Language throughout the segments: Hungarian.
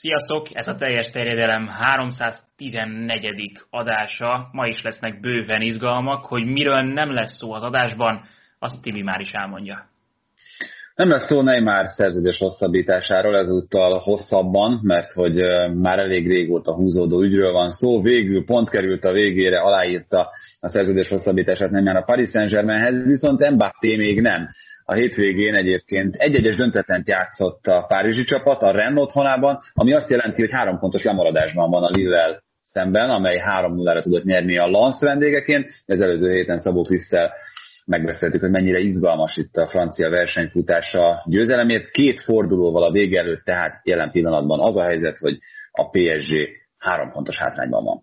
Sziasztok! Ez a teljes terjedelem 314. adása. Ma is lesznek bőven izgalmak, hogy miről nem lesz szó az adásban, azt Tibi már is elmondja. Nem lesz szó Neymar szerződés hosszabbításáról, ezúttal hosszabban, mert hogy már elég régóta húzódó ügyről van szó. Végül pont került a végére, aláírta a szerződés hosszabbítását Neymar a Paris Saint-Germainhez, viszont Mbappé még nem. A hétvégén egyébként egy-egyes döntetlent játszott a párizsi csapat a Rennes otthonában, ami azt jelenti, hogy három pontos lemaradásban van a Lille szemben, amely 3-0-ra tudott nyerni a Lens vendégeként. Ez előző héten Szabó Krisztel megbeszéltük, hogy mennyire izgalmas itt a francia versenyfutása győzelemért. Két fordulóval a vége előtt, tehát jelen pillanatban az a helyzet, hogy a PSG három pontos hátrányban van.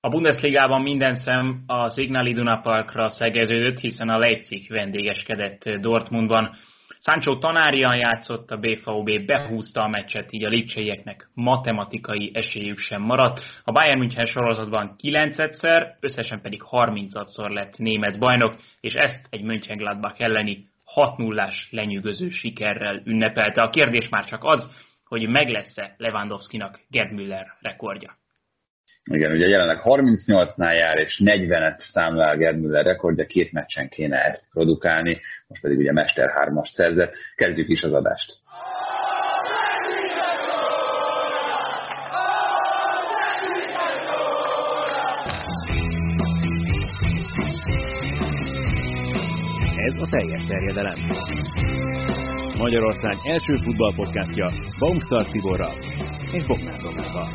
A Bundesligában minden szem a Signal Iduna Parkra szegeződött, hiszen a Leipzig vendégeskedett Dortmundban. Sancho tanárian játszott, a BVB behúzta a meccset, így a lipcseieknek matematikai esélyük sem maradt. A Bayern München sorozatban 9-szer, összesen pedig 30-szor lett német bajnok, és ezt egy Mönchengladbach elleni 6-0-ás lenyűgöző sikerrel ünnepelte. A kérdés már csak az, hogy meg lesz-e Lewandowski-nak Gerd Müller rekordja. Igen, ugye jelenleg 38-nál jár, és 40-et számlál Gerd rekordja, két meccsen kéne ezt produkálni, most pedig ugye Mester 3-as szerzett. Kezdjük is az adást. Ez a teljes terjedelem. Magyarország első futballpodcastja Baumstar Tiborral és Bognár Domával.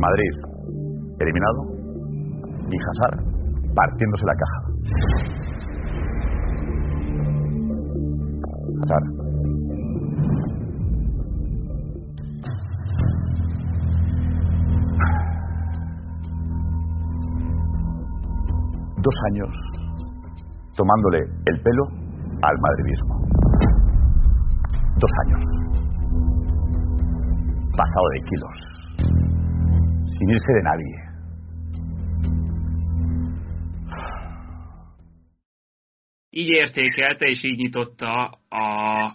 Madrid eliminado y Hazard partiéndose la caja. Hazard. Dos años tomándole el pelo al madridismo. Dos años. Pasado de kilos sin irse de nadie. Így értékelte és így nyitotta a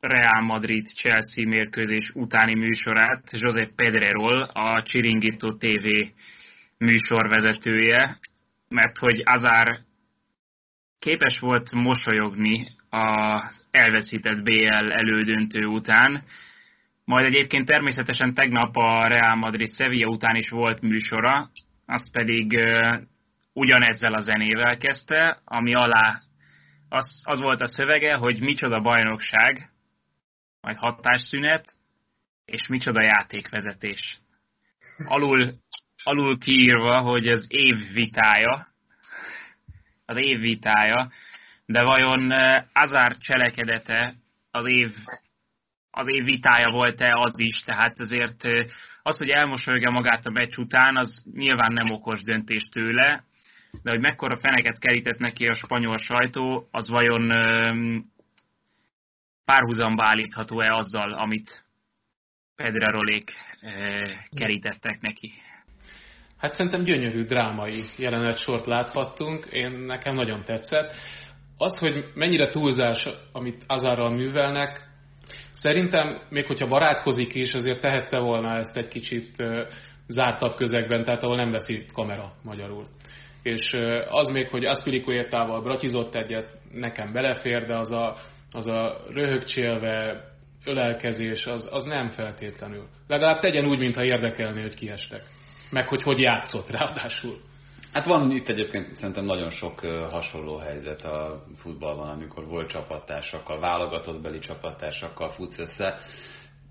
Real Madrid-Chelsea mérkőzés utáni műsorát José Pedrerol, a Chiringuito TV műsorvezetője, mert hogy Azár képes volt mosolyogni az elveszített BL elődöntő után, majd egyébként természetesen tegnap a Real Madrid Sevilla után is volt műsora, azt pedig uh, ugyanezzel a zenével kezdte, ami alá az, az volt a szövege, hogy micsoda bajnokság, majd hatásszünet, és micsoda játékvezetés. Alul, alul kiírva, hogy az év vitája, az év vitája, de vajon Azár cselekedete az év az év vitája volt-e az is, tehát azért az, hogy elmosolyogja magát a meccs után, az nyilván nem okos döntés tőle, de hogy mekkora feneket kerített neki a spanyol sajtó, az vajon párhuzamba állítható-e azzal, amit Pedrerolék kerítettek neki? Hát szerintem gyönyörű drámai jelenet sort láthattunk, én nekem nagyon tetszett. Az, hogy mennyire túlzás, amit Azárral művelnek, Szerintem, még hogyha barátkozik is, azért tehette volna ezt egy kicsit zártabb közegben, tehát ahol nem veszi kamera magyarul. És az még, hogy Aspilicuétával bratizott egyet, nekem belefér, de az a, az a röhögcsélve ölelkezés, az, az nem feltétlenül. Legalább tegyen úgy, mintha érdekelné, hogy kiestek. Meg hogy hogy játszott ráadásul. Hát van itt egyébként szerintem nagyon sok hasonló helyzet a futballban, amikor volt csapattársakkal, válogatott beli csapattársakkal futsz össze.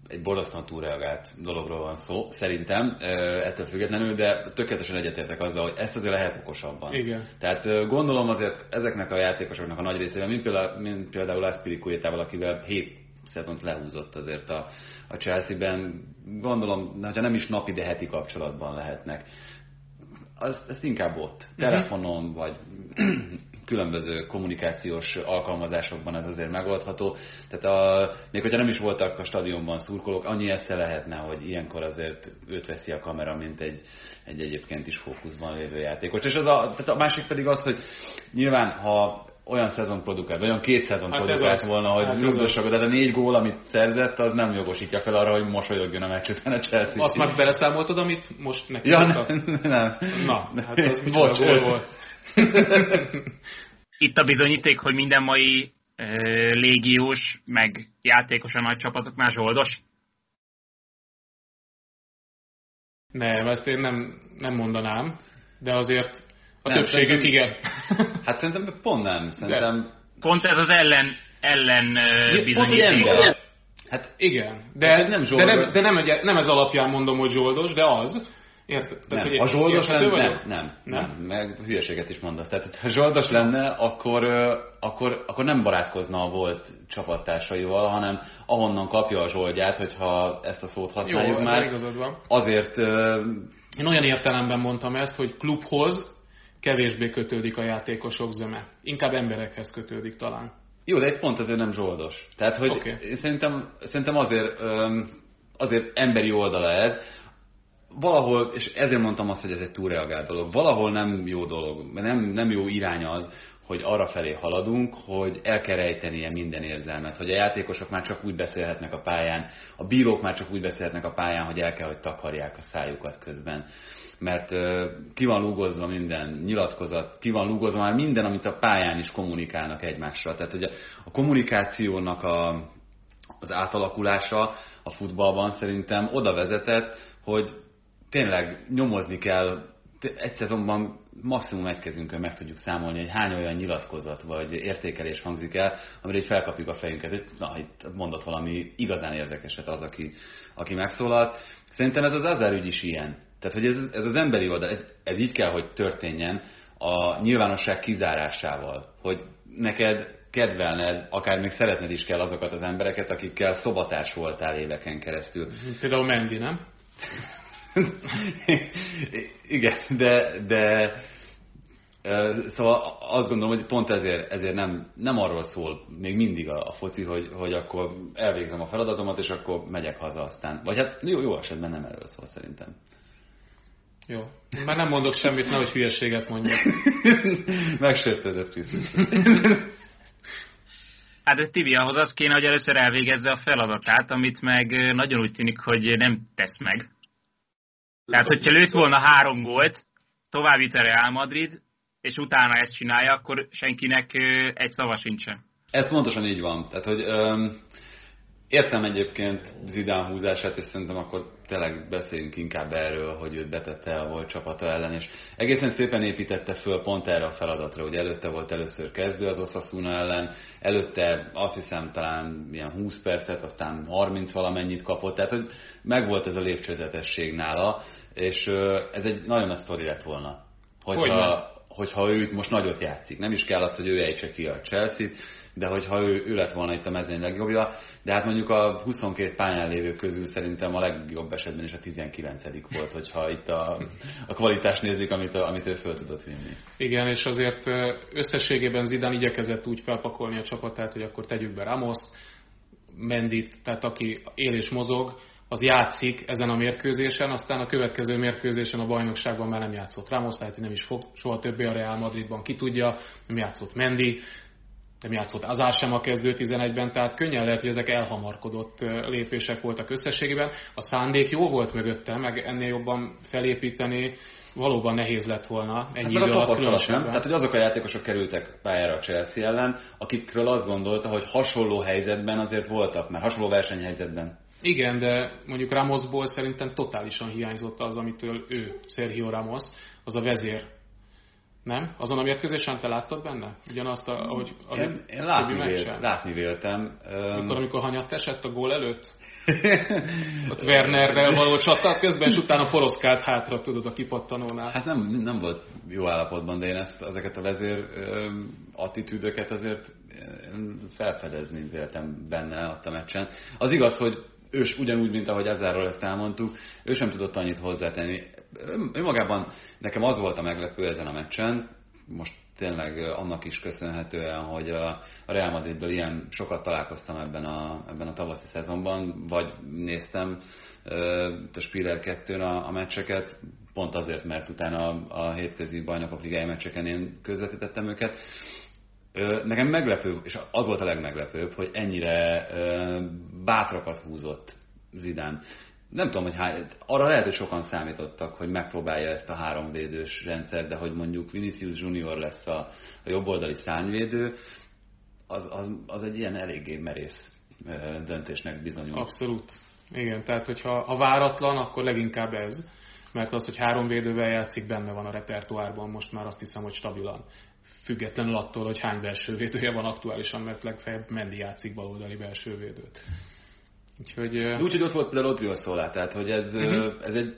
Egy borzasztóan túlreagált dologról van szó, szerintem, ettől függetlenül, de tökéletesen egyetértek azzal, hogy ezt azért lehet okosabban. Igen. Tehát gondolom azért ezeknek a játékosoknak a nagy részével, mint például, mint például Aspilicuétával, akivel 7 szezont lehúzott azért a, a Chelsea-ben. Gondolom, hogyha nem is napi, de heti kapcsolatban lehetnek az, ez inkább ott, mhm. telefonon, vagy különböző kommunikációs alkalmazásokban ez azért megoldható. Tehát a, még hogyha nem is voltak a stadionban szurkolók, annyi esze lehetne, hogy ilyenkor azért őt veszi a kamera, mint egy, egy egyébként is fókuszban lévő játékos. És az a, tehát a másik pedig az, hogy nyilván, ha olyan szezon produkált, olyan két szezon hát produkált volna, hogy hát de a négy gól, amit szerzett, az nem jogosítja fel arra, hogy mosolyogjon a meccs után a Chelsea. Azt már beleszámoltad, amit most neki ja, nem, nem. Na, hát az Bocs, gól volt. Itt a bizonyíték, hogy minden mai e, légiós, meg játékos a nagy csapatoknál zsoldos? Nem, ezt én nem, nem mondanám, de azért a nem, többségük igen. Hát szerintem pont nem. Szerintem... De. Pont ez az ellen, ellen bizonyíték. Pont, Hát igen, de, nem, de, nem, de nem, nem ez alapján mondom, hogy zsoldos, de az. Érted? Nem, hogy a zsoldos lenne, nem, nem, nem, nem, meg hülyeséget is mondasz. Tehát ha zsoldos lenne, akkor, akkor, akkor nem barátkozna a volt csapattársaival, hanem ahonnan kapja a zsoldját, hogyha ezt a szót használjuk Jó, már. igazad van. Azért... Én olyan értelemben mondtam ezt, hogy klubhoz kevésbé kötődik a játékosok zöme. Inkább emberekhez kötődik talán. Jó, de egy pont azért nem zsoldos. Tehát, hogy okay. szerintem, szerintem azért, azért emberi oldala ez, valahol, és ezért mondtam azt, hogy ez egy túlreagált dolog, valahol nem jó dolog, nem, nem jó irány az, hogy arra felé haladunk, hogy el kell rejtenie minden érzelmet, hogy a játékosok már csak úgy beszélhetnek a pályán, a bírók már csak úgy beszélhetnek a pályán, hogy el kell, hogy takarják a szájukat közben mert ki van lúgozva minden nyilatkozat, ki van lúgozva már minden, amit a pályán is kommunikálnak egymással. Tehát hogy a kommunikációnak a, az átalakulása a futballban szerintem oda vezetett, hogy tényleg nyomozni kell, egy szezonban maximum egy kezünkön meg tudjuk számolni, hogy hány olyan nyilatkozat vagy értékelés hangzik el, amire így felkapjuk a fejünket, hogy na, itt mondott valami igazán érdekeset az, aki, aki megszólalt. Szerintem ez az Azár ügy is ilyen. Tehát, hogy ez, ez az emberi oldal, ez, ez így kell, hogy történjen a nyilvánosság kizárásával, hogy neked kedvelned, akár még szeretned is kell azokat az embereket, akikkel szobatárs voltál éveken keresztül. Például Mendi, nem? Igen, de, de Szóval azt gondolom, hogy pont ezért, ezért nem, nem arról szól még mindig a, a foci, hogy, hogy akkor elvégzem a feladatomat, és akkor megyek haza aztán. Vagy hát jó, jó esetben nem erről szól szerintem. Jó. Már nem mondok semmit, nehogy hülyeséget mondjak. Megsértődött Krisztus. Hát ez Tibi, ahhoz az kéne, hogy először elvégezze a feladatát, amit meg nagyon úgy tűnik, hogy nem tesz meg. Tehát, hogyha lőtt volna három gólt, tovább jut a Real Madrid, és utána ezt csinálja, akkor senkinek egy szava sincsen. Ez pontosan így van. Tehát, hogy öm, Értem egyébként Zidán húzását, és szerintem akkor tényleg beszéljünk inkább erről, hogy őt betette a volt csapata ellen, és egészen szépen építette föl pont erre a feladatra, hogy előtte volt először kezdő az Osasuna ellen, előtte azt hiszem talán ilyen 20 percet, aztán 30 valamennyit kapott, tehát hogy megvolt ez a lépcsőzetesség nála, és ez egy nagyon nagy sztori lett volna. Hogyha, hogyha ő itt most nagyot játszik. Nem is kell az, hogy ő ejtse ki a Chelsea-t, de hogyha ő, ő lett volna itt a mezőny legjobbja, de hát mondjuk a 22 pályán lévő közül szerintem a legjobb esetben is a 19 volt, hogyha itt a, a kvalitást nézzük, amit, a, amit ő föl tudott vinni. Igen, és azért összességében Zidane igyekezett úgy felpakolni a csapatát, hogy akkor tegyük be Ramoszt, Mendit, tehát aki él és mozog, az játszik ezen a mérkőzésen, aztán a következő mérkőzésen a bajnokságban már nem játszott Ramos, lehet, hogy nem is fog soha többé a Real Madridban, ki tudja, nem játszott Mendi, nem játszott Azár sem a kezdő 11-ben, tehát könnyen lehet, hogy ezek elhamarkodott lépések voltak összességében. A szándék jó volt mögötte, meg ennél jobban felépíteni valóban nehéz lett volna ennyi hát idő alatt nem? Tehát, hogy azok a játékosok kerültek pályára a Chelsea ellen, akikről azt gondolta, hogy hasonló helyzetben azért voltak, mert hasonló versenyhelyzetben. Igen, de mondjuk Ramosból szerintem totálisan hiányzott az, amitől ő, Sergio Ramos, az a vezér Nem? Azon a mérkőzésen te láttad benne? Ugyanazt, a, ahogy a én, én látni, vél, látni véltem. Amikor, amikor hanyat esett a gól előtt? Ott Wernerrel való csata közben, és utána poroszkált hátra, tudod, a kipattanónál. Hát nem, nem volt jó állapotban, de én ezt, ezeket a vezér attitűdöket azért felfedezni véltem benne ott a meccsen. Az igaz, hogy ő ugyanúgy, mint ahogy Ezárról ezt elmondtuk, ő sem tudott annyit hozzátenni. Önmagában nekem az volt a meglepő ezen a meccsen, most tényleg annak is köszönhetően, hogy a Real Madridből ilyen sokat találkoztam ebben a, ebben a tavaszi szezonban, vagy néztem a Spiller 2 a, a meccseket, pont azért, mert utána a, a hétközi bajnokok ligája meccseken én közvetítettem őket. Nekem meglepő, és az volt a legmeglepőbb, hogy ennyire bátrakat húzott Zidán nem tudom, hogy hány, arra lehet, hogy sokan számítottak, hogy megpróbálja ezt a háromvédős rendszert, de hogy mondjuk Vinicius Junior lesz a, a jobboldali szányvédő, az, az, az egy ilyen eléggé merész döntésnek bizonyul. Abszolút. Igen, tehát hogyha ha váratlan, akkor leginkább ez. Mert az, hogy három védővel játszik, benne van a repertoárban, most már azt hiszem, hogy stabilan. Függetlenül attól, hogy hány belső védője van aktuálisan, mert legfeljebb Mendi játszik baloldali belső Úgyhogy, Úgy, hogy ott volt például Odrio Szolá, tehát hogy ez, uh-huh. ez egy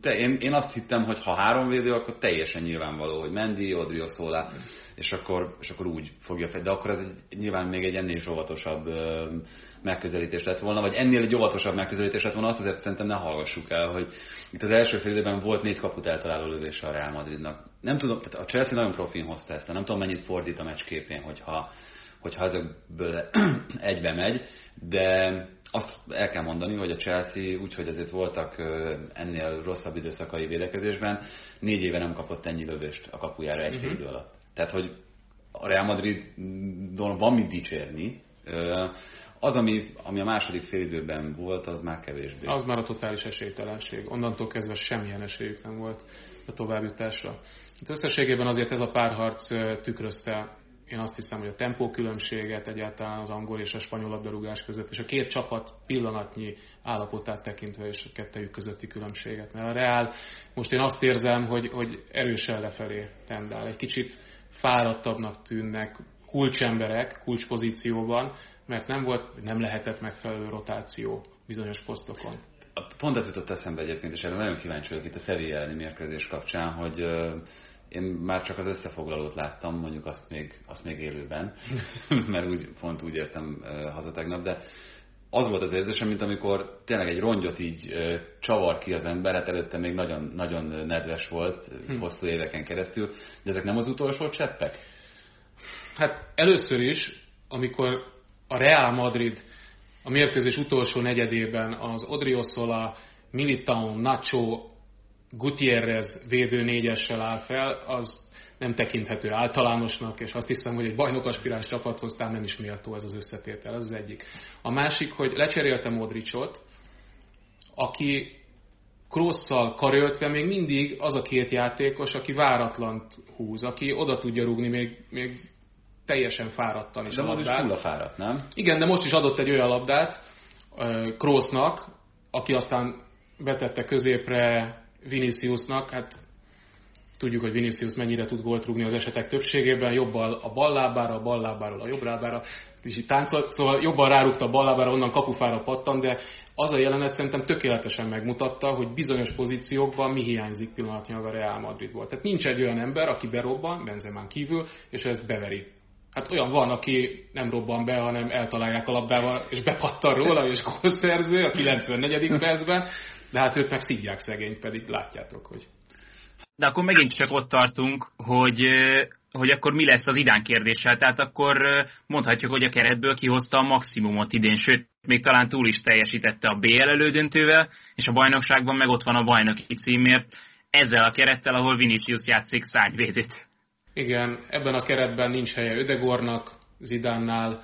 te, én, én azt hittem, hogy ha három védő, akkor teljesen nyilvánvaló, hogy Mendi, Odrio Szolá, uh-huh. és akkor, és akkor úgy fogja fel. De akkor ez egy, nyilván még egy ennél is óvatosabb megközelítés lett volna, vagy ennél egy óvatosabb megközelítés lett volna, azt azért szerintem ne hallgassuk el, hogy itt az első fél időben volt négy kaput eltaláló lövése a Real Madridnak. Nem tudom, tehát a Chelsea nagyon profin hozta ezt, nem tudom mennyit fordít a meccs képén, hogyha, hogyha ezekből egybe megy, de azt el kell mondani, hogy a Chelsea úgyhogy azért voltak ennél rosszabb időszakai védekezésben, négy éve nem kapott ennyi lövést a kapujára egy uh-huh. fél idő alatt. Tehát, hogy a Real Madridon van mit dicsérni, az, ami, ami a második félidőben volt, az már kevésbé. Az már a totális esélytelenség. Onnantól kezdve semmilyen esélyük nem volt a továbbjutásra. Itt összességében azért ez a párharc tükrözte én azt hiszem, hogy a tempókülönbséget egyáltalán az angol és a spanyol labdarúgás között, és a két csapat pillanatnyi állapotát tekintve és a kettejük közötti különbséget. Mert a Real most én azt érzem, hogy, hogy erősen lefelé tendál. Egy kicsit fáradtabbnak tűnnek kulcsemberek kulcspozícióban, mert nem volt, nem lehetett megfelelő rotáció bizonyos posztokon. Pont ez jutott eszembe egyébként, és erre nagyon kíváncsi vagyok itt a Sevilla elleni mérkőzés kapcsán, hogy én már csak az összefoglalót láttam, mondjuk azt még, azt még élőben, mert úgy, pont úgy értem haza tegnap, de az volt az érzésem, mint amikor tényleg egy rongyot így csavar ki az ember, hát előtte még nagyon, nagyon nedves volt hm. hosszú éveken keresztül, de ezek nem az utolsó cseppek? Hát először is, amikor a Real Madrid a mérkőzés utolsó negyedében az Odriozola, Militao, Nacho Gutierrez védő négyessel áll fel, az nem tekinthető általánosnak, és azt hiszem, hogy egy bajnokaspirás csapathoz talán nem is méltó ez az összetétel, ez az egyik. A másik, hogy lecserélte Modricot, aki Krosszal karöltve még mindig az a két játékos, aki váratlant húz, aki oda tudja rúgni még, még teljesen fáradtan is de a labdát. De fáradt, nem? Igen, de most is adott egy olyan labdát Krosznak, aki aztán betette középre Viniciusnak, hát tudjuk, hogy Vinicius mennyire tud gólt rúgni az esetek többségében, jobban a bal lábára, a bal lábáról a jobb lábára, és így táncolt, szóval jobban rárúgta a bal lábára, onnan kapufára pattan, de az a jelenet szerintem tökéletesen megmutatta, hogy bizonyos pozíciókban mi hiányzik pillanatnyilag a Real Madridból. Tehát nincs egy olyan ember, aki berobban, Benzemán kívül, és ezt beveri. Hát olyan van, aki nem robban be, hanem eltalálják a labdával, és bepattan róla, és gólszerző a 94. percben, de hát őt meg szidják szegényt, pedig látjátok, hogy... De akkor megint csak ott tartunk, hogy, hogy akkor mi lesz az idán kérdéssel. Tehát akkor mondhatjuk, hogy a keretből kihozta a maximumot idén, sőt, még talán túl is teljesítette a BL elődöntővel, és a bajnokságban meg ott van a bajnoki címért, ezzel a kerettel, ahol Vinicius játszik szányvédét. Igen, ebben a keretben nincs helye Ödegornak, Zidánnál,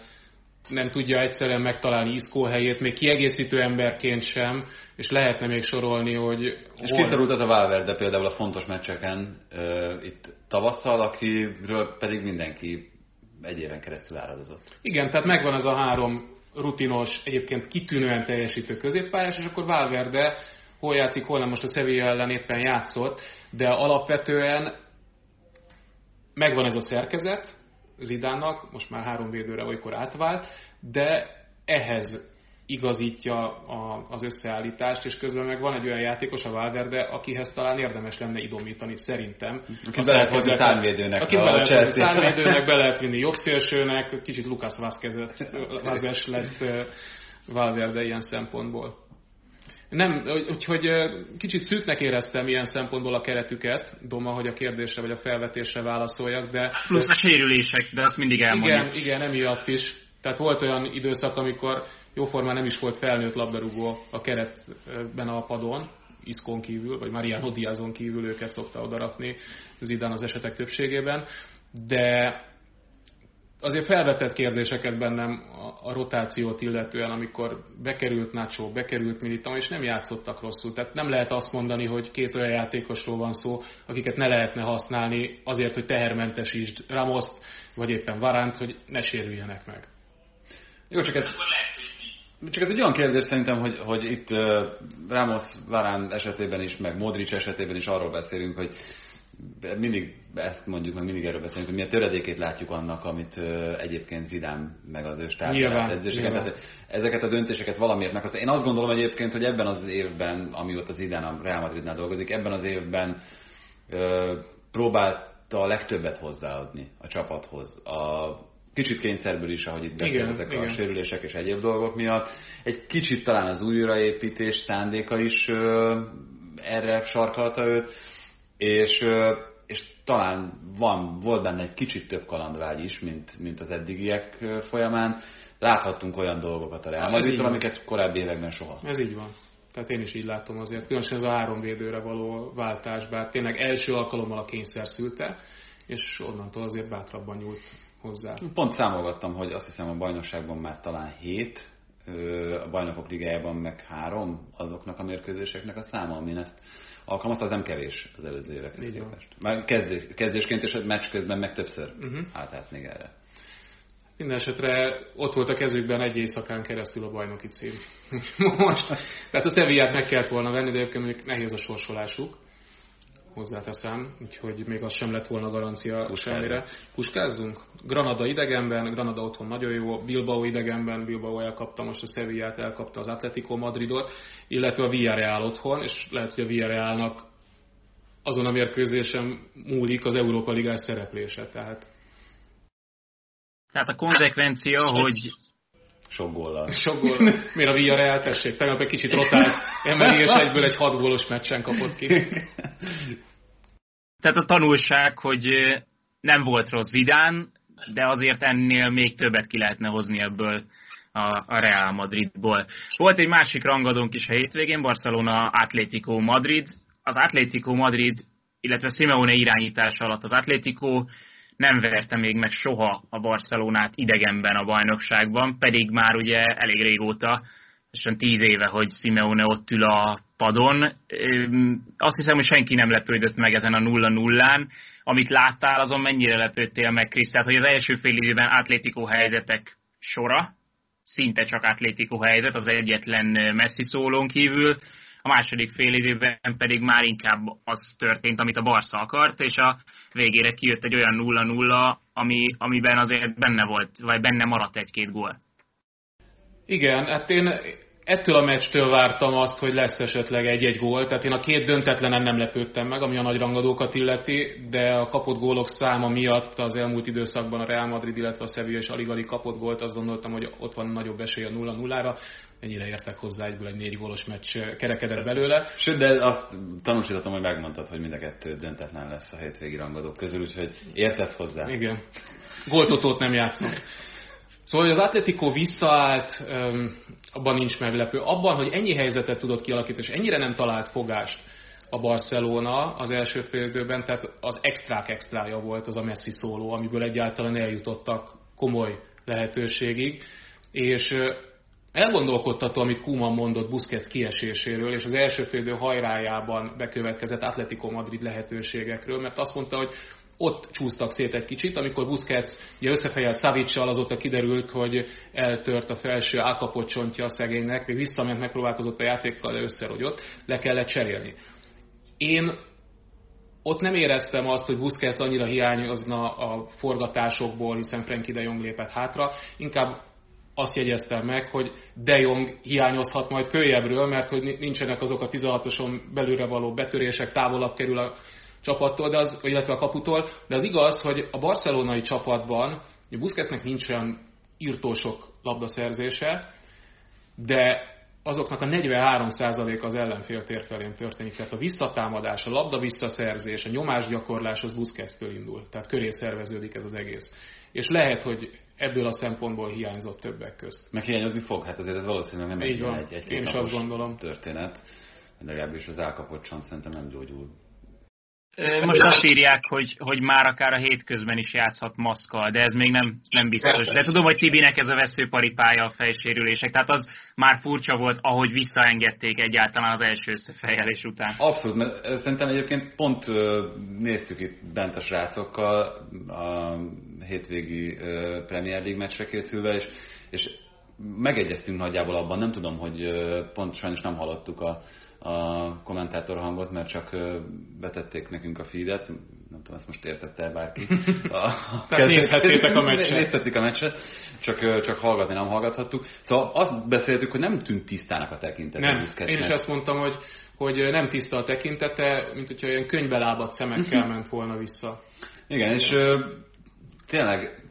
nem tudja egyszerűen megtalálni Iszkó helyét, még kiegészítő emberként sem, és lehetne még sorolni, hogy... És hol... kiszorult az a Valverde például a fontos meccseken uh, itt tavasszal, akiről pedig mindenki egy éven keresztül áradozott. Igen, tehát megvan ez a három rutinos, egyébként kitűnően teljesítő középpályás, és akkor Valverde hol játszik, hol nem most a Sevilla ellen éppen játszott, de alapvetően megvan ez a szerkezet Zidánnak, most már három védőre olykor átvált, de ehhez igazítja a, az összeállítást, és közben meg van egy olyan játékos, a Valverde, akihez talán érdemes lenne idomítani, szerintem. Aki be lehet hozni szárvédőnek. Aki be lehet hozni szárvédőnek, be lehet vinni jobbszélsőnek, kicsit Lucas Vázquez lett Valverde ilyen szempontból. Nem, úgyhogy kicsit szűknek éreztem ilyen szempontból a keretüket, Doma, hogy a kérdésre vagy a felvetésre válaszoljak, de... Plusz a sérülések, de azt mindig elmondjuk. Igen, igen, emiatt is. Tehát volt olyan időszak, amikor jóformán nem is volt felnőtt labdarúgó a keretben a padon, Iszkon kívül, vagy Mariano Diazon kívül őket szokta odarakni Zidane az esetek többségében, de azért felvetett kérdéseket bennem a, a rotációt illetően, amikor bekerült Nacho, bekerült Militao, és nem játszottak rosszul. Tehát nem lehet azt mondani, hogy két olyan játékosról van szó, akiket ne lehetne használni azért, hogy tehermentesítsd Ramoszt, vagy éppen Varánt, hogy ne sérüljenek meg. Jó, csak ez, csak ez egy olyan kérdés szerintem, hogy, hogy itt Ramos Varán esetében is, meg Modric esetében is arról beszélünk, hogy mindig ezt mondjuk, meg mindig erről beszélünk, hogy mi a töredékét látjuk annak, amit egyébként Zidán meg az ő edzéseket. Ezeket a döntéseket valamiért meg. Én azt gondolom egyébként, hogy ebben az évben, amióta Zidán a Real Madridnál dolgozik, ebben az évben ö, próbálta a legtöbbet hozzáadni a csapathoz. A, kicsit kényszerből is, ahogy itt beszéltek a sérülések és egyéb dolgok miatt. Egy kicsit talán az újraépítés szándéka is ö, erre sarkalta őt és, és talán van, volt benne egy kicsit több kalandvágy is, mint, mint az eddigiek folyamán. Láthattunk olyan dolgokat a Real Madridtól, amiket korábbi években soha. Ez így van. Tehát én is így látom azért. Különösen ez a három védőre való váltás, bár tényleg első alkalommal a kényszer szülte, és onnantól azért bátrabban nyúlt hozzá. Pont számolgattam, hogy azt hiszem a bajnokságban már talán hét, a bajnokok ligájában meg három azoknak a mérkőzéseknek a száma, amin ezt alkalmazta, az nem kevés az előző évekhez képest. Már kezdés, kezdésként és a meccs közben meg többször uh-huh. állt át még erre. Minden esetre ott volt a kezükben egy éjszakán keresztül a bajnoki cím. Most, tehát a Sevillát meg kellett volna venni, de egyébként nehéz a sorsolásuk hozzáteszem, úgyhogy még az sem lett volna garancia Puskázzunk. semmire. Puskázzunk? Granada idegenben, Granada otthon nagyon jó, Bilbao idegenben, Bilbao elkapta most a Sevillát, elkapta az Atletico Madridot, illetve a Villarreal otthon, és lehet, hogy a Villarrealnak azon a mérkőzésen múlik az Európa Ligás szereplése. Tehát tehát a konzekvencia, hogy sok góllal. Sok góllal. Miért a Villarreal tessék? Tegnap egy kicsit rotált emeli, és egyből egy hat gólos meccsen kapott ki. Tehát a tanulság, hogy nem volt rossz Zidán, de azért ennél még többet ki lehetne hozni ebből a, a Real Madridból. Volt egy másik rangadónk is a hétvégén, Barcelona Atlético Madrid. Az Atlético Madrid, illetve Simeone irányítása alatt az Atlético nem verte még meg soha a Barcelonát idegenben a bajnokságban, pedig már ugye elég régóta, és tíz éve, hogy Simeone ott ül a padon. Azt hiszem, hogy senki nem lepődött meg ezen a 0-0-án. Amit láttál, azon mennyire lepődtél meg, Krisz? Tehát, hogy az első fél időben Atlético helyzetek sora, szinte csak Atlético helyzet, az egyetlen messzi szólón kívül, a második fél időben pedig már inkább az történt, amit a Barca akart, és a végére kijött egy olyan 0-0, ami, amiben azért benne volt, vagy benne maradt egy-két gól. Igen, hát én ettől a meccstől vártam azt, hogy lesz esetleg egy-egy gól, tehát én a két döntetlenen nem lepődtem meg, ami a nagy rangadókat illeti, de a kapott gólok száma miatt az elmúlt időszakban a Real Madrid, illetve a Sevilla is alig-alig kapott gólt, azt gondoltam, hogy ott van nagyobb esély a 0-0-ra, ennyire értek hozzá, egyből egy négy gólos meccs kerekedett belőle. Sőt, de azt tanúsítottam, hogy megmondtad, hogy mind a kettő döntetlen lesz a hétvégi rangadók közül, úgyhogy értesz hozzá. Igen. Góltotót nem játszom. Szóval, hogy az Atletico visszaállt, abban nincs meglepő. Abban, hogy ennyi helyzetet tudott kialakítani, és ennyire nem talált fogást a Barcelona az első félidőben, tehát az extrák extrája volt az a Messi szóló, amiből egyáltalán eljutottak komoly lehetőségig, és elgondolkodtató, amit Kuman mondott Busquets kieséséről, és az első félidő hajrájában bekövetkezett Atletico Madrid lehetőségekről, mert azt mondta, hogy ott csúsztak szét egy kicsit, amikor Busquets ugye összefejelt Savicsal, azóta kiderült, hogy eltört a felső állkapott csontja a szegénynek, még visszament, megpróbálkozott a játékkal, de összerogyott, le kellett cserélni. Én ott nem éreztem azt, hogy Busquets annyira hiányozna a forgatásokból, hiszen Frankie de Jong lépett hátra. Inkább azt jegyeztem meg, hogy De Jong hiányozhat majd kölyebbről, mert hogy nincsenek azok a 16-oson belőle való betörések, távolabb kerül a csapattól, de az, illetve a kaputól, de az igaz, hogy a barcelonai csapatban Busquetsnek nincs olyan írtósok labdaszerzése, de azoknak a 43% az ellenfél tér felén történik. Tehát a visszatámadás, a labda visszaszerzés, a nyomásgyakorlás az Busquets-től indul. Tehát köré szerveződik ez az egész. És lehet, hogy ebből a szempontból hiányzott többek közt. Meg hiányozni fog, hát azért ez valószínűleg nem Így egy, van. egy, egy Én is azt gondolom. történet. Legalábbis az elkapott szerintem nem gyógyul most azt írják, hogy, hogy már akár a hétközben is játszhat maszkal, de ez még nem, nem biztos. De tudom, hogy Tibinek ez a veszőparipája a fejsérülések, tehát az már furcsa volt, ahogy visszaengedték egyáltalán az első összefejelés után. Abszolút, mert szerintem egyébként pont néztük itt bent a srácokkal a hétvégi Premier League meccsre készülve, és, és megegyeztünk nagyjából abban, nem tudom, hogy pont sajnos nem hallottuk a a kommentátor hangot, mert csak betették nekünk a feedet, nem tudom, ezt most értette -e bárki. A, Tehát nézhettétek a meccset. Nézhettük a meccset, csak, csak hallgatni nem hallgathattuk. Szóval azt beszéltük, hogy nem tűnt tisztának a tekintete. Nem, én is ezt mondtam, hogy, hogy nem tiszta a tekintete, mint hogyha ilyen könyvbelábat szemekkel ment volna vissza. Igen, és tényleg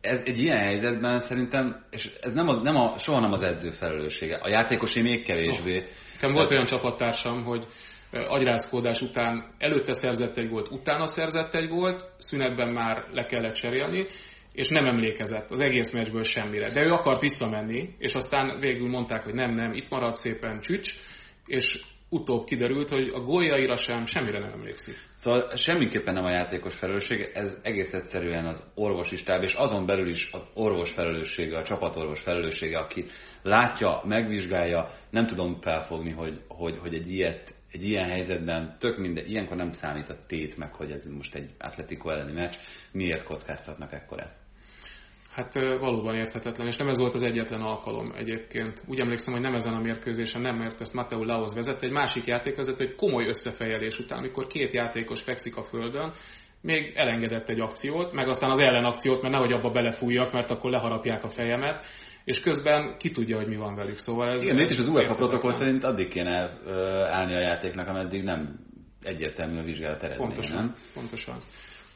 ez egy ilyen helyzetben szerintem, és ez nem a, nem a, soha nem az edző felelőssége. A játékosé még kevésbé. Oh Nekem volt olyan csapattársam, hogy agyrázkódás után előtte szerzett egy gólt, utána szerzett egy gólt, szünetben már le kellett cserélni, és nem emlékezett az egész meccsből semmire. De ő akart visszamenni, és aztán végül mondták, hogy nem, nem, itt marad szépen csücs, és utóbb kiderült, hogy a góljaira sem semmire nem emlékszik. Szóval semmiképpen nem a játékos felelőssége, ez egész egyszerűen az orvosi stáb, és azon belül is az orvos felelőssége, a csapatorvos felelőssége, aki látja, megvizsgálja, nem tudom felfogni, hogy, hogy, hogy egy ilyet egy ilyen helyzetben tök minden, ilyenkor nem számít a tét meg, hogy ez most egy Atletico elleni meccs, miért kockáztatnak ekkorát? Hát valóban érthetetlen, és nem ez volt az egyetlen alkalom egyébként. Úgy emlékszem, hogy nem ezen a mérkőzésen, nem, mert ezt Mateo Laos vezette, egy másik játékvezető, egy komoly összefejelés után, amikor két játékos fekszik a földön, még elengedett egy akciót, meg aztán az ellenakciót, mert nehogy abba belefújjak, mert akkor leharapják a fejemet, és közben ki tudja, hogy mi van velük. Szóval ez Igen, itt is az UEFA protokoll szerint addig kéne állni a játéknak, ameddig nem egyértelmű a vizsgálat eredménye, pontosan, nem? Pontosan.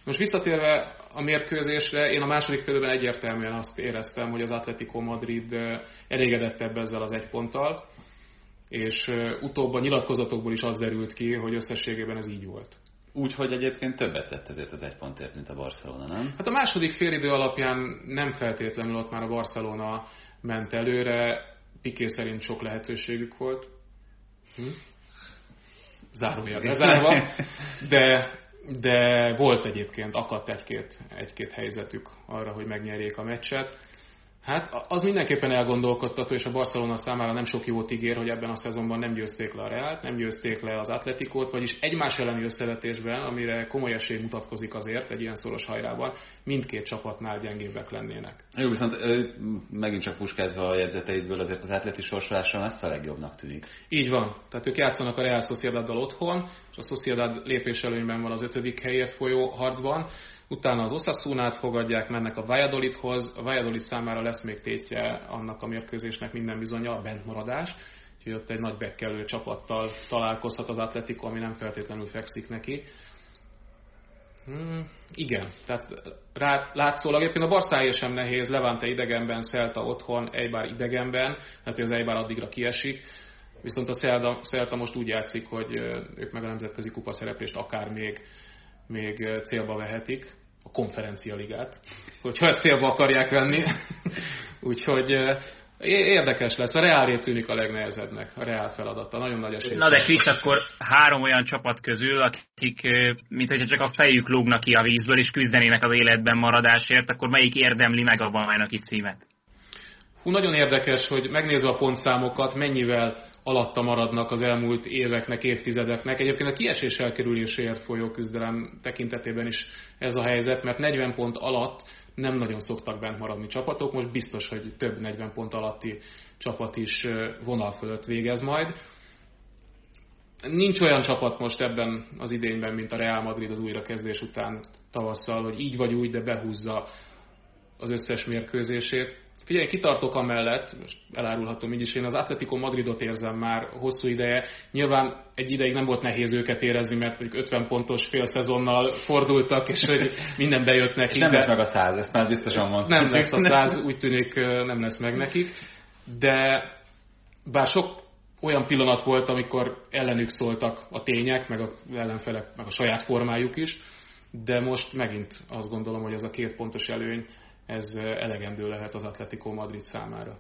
Most visszatérve a mérkőzésre, én a második félben egyértelműen azt éreztem, hogy az Atletico Madrid elégedettebb ezzel az egy ponttal, és utóbb a nyilatkozatokból is az derült ki, hogy összességében ez így volt. Úgy, hogy egyébként többet tett ezért az egy pontért, mint a Barcelona, nem? Hát a második félidő alapján nem feltétlenül ott már a Barcelona ment előre, Piqué szerint sok lehetőségük volt. Hm? Zárójel bezárva, de de volt egyébként, akadt egy-két, egy-két helyzetük arra, hogy megnyerjék a meccset. Hát az mindenképpen elgondolkodtató, és a Barcelona számára nem sok jót ígér, hogy ebben a szezonban nem győzték le a Reált, nem győzték le az Atletikót, vagyis egymás elleni összevetésben, amire komoly esély mutatkozik azért egy ilyen szoros hajrában, mindkét csapatnál gyengébbek lennének. Jó, viszont megint csak puskázva a jegyzeteidből azért az atleti sorsolása messze a legjobbnak tűnik. Így van. Tehát ők játszanak a Real Sociedaddal otthon, és a Sociedad lépéselőnyben van az ötödik helyért folyó harcban utána az Osasunát fogadják, mennek a Valladolidhoz, a Valladolid számára lesz még tétje annak a mérkőzésnek minden bizonyal a bentmaradás, úgyhogy ott egy nagy bekkelő csapattal találkozhat az Atletico, ami nem feltétlenül fekszik neki. Hmm, igen, tehát rá, látszólag egyébként a Barszája sem nehéz, Levante idegenben, Celta otthon, Eibar idegenben, tehát az Eibar addigra kiesik, viszont a Celta most úgy játszik, hogy ők meg a nemzetközi kupa szereplést akár még még célba vehetik, a konferencialigát, hogyha ezt célba akarják venni. Úgyhogy érdekes lesz. A Reálé tűnik a legnehezebbnek, a Reál feladata. Nagyon nagy esély. Na de Krisz, akkor három olyan csapat közül, akik, mint hogyha csak a fejük lógnak ki a vízből, és küzdenének az életben maradásért, akkor melyik érdemli meg a bajnoki címet? Hú, nagyon érdekes, hogy megnézve a pontszámokat, mennyivel alatta maradnak az elmúlt éveknek, évtizedeknek. Egyébként a kiesés elkerüléséért folyó küzdelem tekintetében is ez a helyzet, mert 40 pont alatt nem nagyon szoktak bent maradni csapatok, most biztos, hogy több 40 pont alatti csapat is vonal fölött végez majd. nincs olyan csapat most ebben az idényben, mint a Real Madrid az újrakezdés után tavasszal, hogy így vagy úgy, de behúzza az összes mérkőzését. Figyelj, kitartok amellett, most elárulhatom így is, én az Atletico Madridot érzem már hosszú ideje. Nyilván egy ideig nem volt nehéz őket érezni, mert 50 pontos fél szezonnal fordultak, és hogy minden bejött nekik. nem lesz meg a száz, ezt már biztosan mondtam. Nem lesz a száz, úgy tűnik nem lesz meg nekik. De bár sok olyan pillanat volt, amikor ellenük szóltak a tények, meg a ellenfelek, meg a saját formájuk is, de most megint azt gondolom, hogy ez a két pontos előny, ez elegendő lehet az Atletico Madrid számára.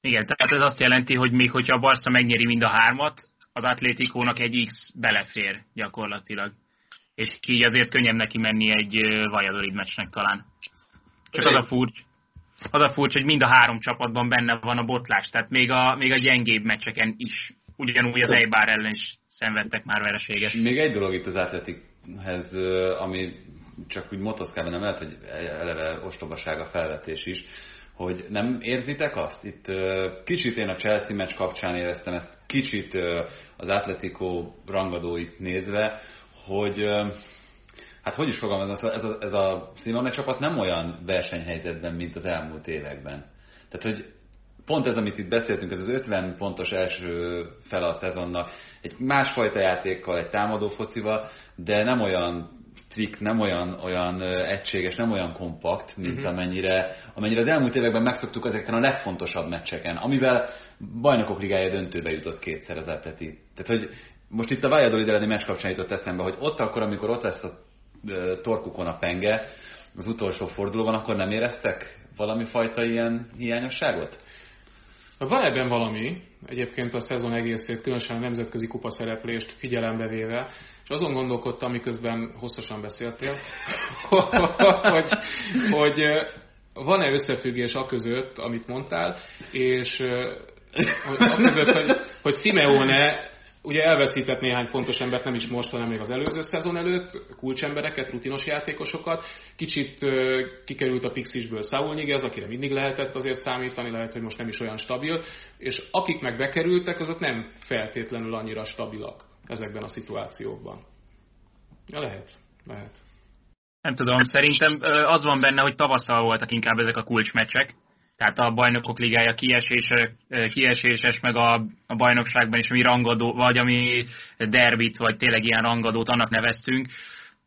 Igen, tehát ez azt jelenti, hogy még hogyha a Barca megnyeri mind a hármat, az Atlétikónak egy X belefér gyakorlatilag. És így azért könnyebb neki menni egy Valladolid meccsnek talán. Csak az a furcsa, az a furcsa, hogy mind a három csapatban benne van a botlás, tehát még a, még a gyengébb meccseken is. Ugyanúgy az Eibar ellen is szenvedtek már vereséget. Még egy dolog itt az Atletikhez, ami csak úgy motoszkában nem lehet, hogy eleve ostobaság a felvetés is, hogy nem érzitek azt? Itt kicsit én a Chelsea meccs kapcsán éreztem ezt, kicsit az Atletico rangadóit nézve, hogy hát hogy is fogalmazom, ez a, ez a Simone csapat nem olyan versenyhelyzetben, mint az elmúlt években. Tehát, hogy pont ez, amit itt beszéltünk, ez az 50 pontos első fele a szezonnak, egy másfajta játékkal, egy támadó focival, de nem olyan trikk, nem olyan, olyan egységes, nem olyan kompakt, mint uh-huh. amennyire, amennyire az elmúlt években megszoktuk ezeken a legfontosabb meccseken, amivel bajnokok ligája döntőbe jutott kétszer az Atleti. Tehát, hogy most itt a Valladolid elleni meccs kapcsán jutott eszembe, hogy ott akkor, amikor ott lesz a torkukon a penge, az utolsó fordulóban, akkor nem éreztek valami fajta ilyen hiányosságot? Van ebben valami, egyébként a szezon egészét, különösen a nemzetközi kupa szereplést figyelembe véve, azon gondolkodtam, miközben hosszasan beszéltél, hogy, hogy van-e összefüggés a között, amit mondtál, és a között, hogy, hogy Simeone ugye elveszített néhány fontos embert, nem is most, hanem még az előző szezon előtt, kulcsembereket, rutinos játékosokat. Kicsit kikerült a Pixisből Saul Niguez, akire mindig lehetett azért számítani, lehet, hogy most nem is olyan stabil, és akik meg bekerültek, azok nem feltétlenül annyira stabilak ezekben a szituációkban. Lehet, lehet. Nem tudom, szerintem az van benne, hogy tavasszal voltak inkább ezek a kulcsmeccsek, tehát a bajnokok ligája kiesése, kieséses, meg a, a bajnokságban is, ami rangadó, vagy ami derbit, vagy tényleg ilyen rangadót annak neveztünk,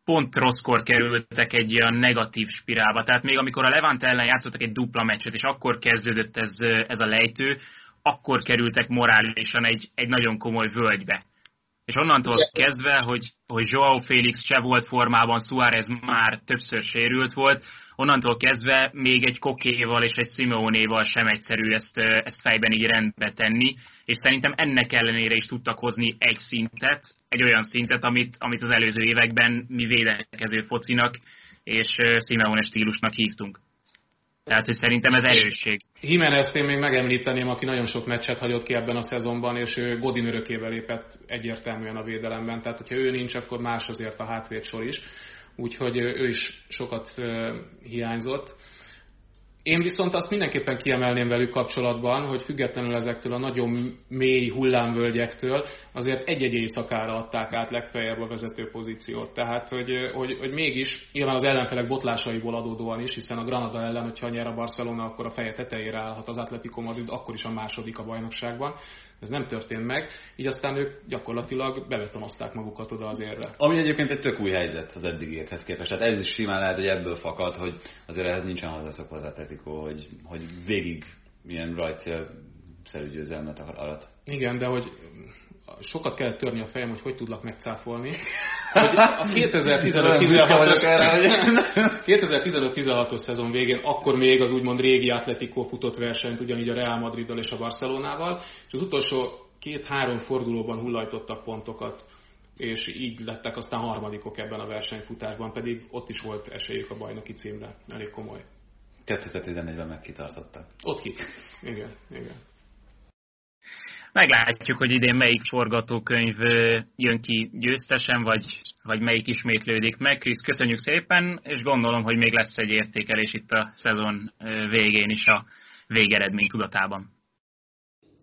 pont rosszkor kerültek egy ilyen negatív spirálba. Tehát még amikor a Levant ellen játszottak egy dupla meccset, és akkor kezdődött ez, ez a lejtő, akkor kerültek morálisan egy, egy nagyon komoly völgybe. És onnantól kezdve, hogy, hogy Joao Félix se volt formában, Suárez már többször sérült volt, onnantól kezdve még egy Kokéval és egy Simeonéval sem egyszerű ezt, ezt fejben így rendbe tenni, és szerintem ennek ellenére is tudtak hozni egy szintet, egy olyan szintet, amit, amit az előző években mi védekező focinak és Simeone stílusnak hívtunk. Tehát, hogy szerintem ez erősség. Jimenez én még megemlíteném, aki nagyon sok meccset hagyott ki ebben a szezonban, és ő Godin örökével lépett egyértelműen a védelemben. Tehát, hogyha ő nincs, akkor más azért a hátvédsor is. Úgyhogy ő is sokat hiányzott. Én viszont azt mindenképpen kiemelném velük kapcsolatban, hogy függetlenül ezektől a nagyon mély hullámvölgyektől azért egy-egy éjszakára adták át legfeljebb a vezető pozíciót. Tehát, hogy, hogy, hogy mégis, nyilván az ellenfelek botlásaiból adódóan is, hiszen a Granada ellen, hogyha nyer a Barcelona, akkor a feje tetejére állhat az Atletico Madrid, akkor is a második a bajnokságban. Ez nem történt meg, így aztán ők gyakorlatilag bebetonozták magukat oda az érre. Ami egyébként egy tök új helyzet az eddigiekhez képest. Tehát ez is simán lehet, hogy ebből fakad, hogy azért ehhez nincsen hozzászokva az Atletico, hogy, hogy végig milyen rajtszél szerű győzelmet alatt. Igen, de hogy sokat kellett törni a fejem, hogy hogy tudlak megcáfolni. Hogy a 2015-16-os szezon végén akkor még az úgymond régi Atletico futott versenyt, ugyanígy a Real Madriddal és a Barcelonával, és az utolsó két-három fordulóban hullajtottak pontokat, és így lettek aztán harmadikok ebben a versenyfutásban, pedig ott is volt esélyük a bajnoki címre, elég komoly. 2014-ben megkitartottak. Ott ki. Igen, igen. Meglátjuk, hogy idén melyik forgatókönyv jön ki győztesen, vagy, vagy melyik ismétlődik meg. Krisz, köszönjük szépen, és gondolom, hogy még lesz egy értékelés itt a szezon végén is a végeredmény tudatában.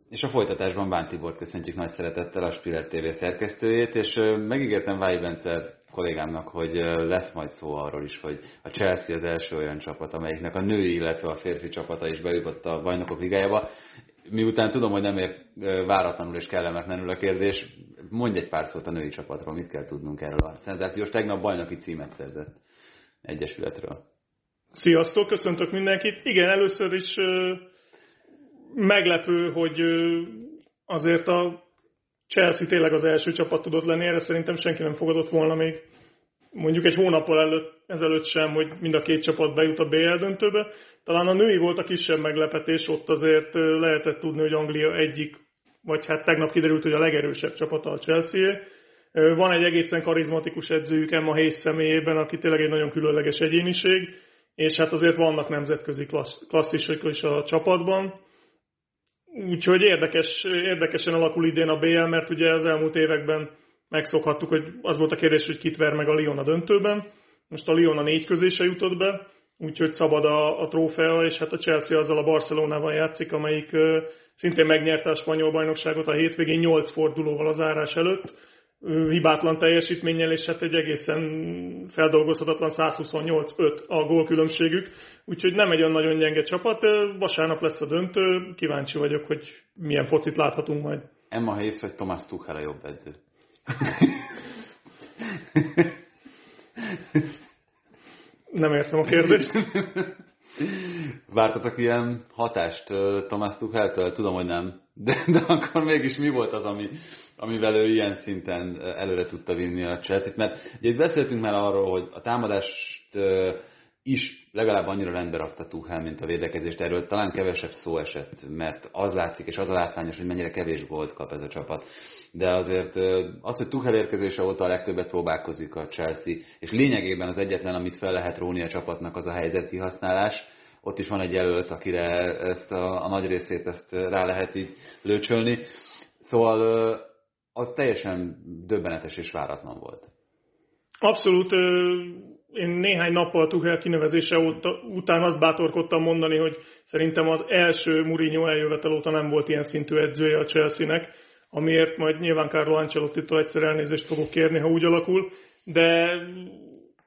És a folytatásban Bán Tibort köszöntjük nagy szeretettel, a Spiller TV szerkesztőjét, és megígértem Váj Bence kollégámnak, hogy lesz majd szó arról is, hogy a Chelsea az első olyan csapat, amelyiknek a női, illetve a férfi csapata is bejutott a bajnokok ligájába. Miután tudom, hogy nem ér váratlanul és kellemetlenül a kérdés, mondj egy pár szót a női csapatról, mit kell tudnunk erről a szenzációs tegnap bajnoki címet szerzett egyesületről. Sziasztok, köszöntök mindenkit. Igen, először is meglepő, hogy azért a Chelsea tényleg az első csapat tudott lenni, erre szerintem senki nem fogadott volna még mondjuk egy hónappal előtt, ezelőtt sem, hogy mind a két csapat bejut a BL döntőbe. Talán a női volt a kisebb meglepetés, ott azért lehetett tudni, hogy Anglia egyik, vagy hát tegnap kiderült, hogy a legerősebb csapata a Chelsea. Van egy egészen karizmatikus edzőjük Emma Hayes személyében, aki tényleg egy nagyon különleges egyéniség, és hát azért vannak nemzetközi klasszisok is a csapatban Úgyhogy érdekes, érdekesen alakul idén a BL, mert ugye az elmúlt években megszokhattuk, hogy az volt a kérdés, hogy kit ver meg a Lyon a döntőben. Most a Lyon a négy közése jutott be, úgyhogy szabad a, a trófea, és hát a Chelsea azzal a Barcelonával játszik, amelyik uh, szintén megnyerte a spanyol bajnokságot a hétvégén 8 fordulóval az árás előtt, uh, hibátlan teljesítménnyel, és hát egy egészen feldolgozhatatlan 128-5 a gólkülönbségük. Úgyhogy nem egy olyan nagyon gyenge csapat. Vasárnap lesz a döntő, kíváncsi vagyok, hogy milyen focit láthatunk majd. Emma Hayes vagy Tomás Tuchel a jobb edző? Nem értem a kérdést. Vártatok ilyen hatást Tomás Tucheltől? Tudom, hogy nem. De, de akkor mégis mi volt az, ami, amivel ő ilyen szinten előre tudta vinni a Chelsea-t? Mert ugye beszéltünk már arról, hogy a támadást is legalább annyira rendbe rakta Tuchel, mint a védekezést. Erről talán kevesebb szó esett, mert az látszik, és az a látványos, hogy mennyire kevés gólt kap ez a csapat. De azért az, hogy Tuchel érkezése óta a legtöbbet próbálkozik a Chelsea, és lényegében az egyetlen, amit fel lehet róni a csapatnak, az a helyzet kihasználás. Ott is van egy jelölt, akire ezt a, a nagy részét ezt rá lehet így lőcsölni. Szóval az teljesen döbbenetes és váratlan volt. Abszolút én néhány nappal Tuchel kinevezése után azt bátorkodtam mondani, hogy szerintem az első Mourinho eljövetel óta nem volt ilyen szintű edzője a Chelsea-nek, amiért majd nyilván Carlo Ancelotti-tól egyszer elnézést fogok kérni, ha úgy alakul, de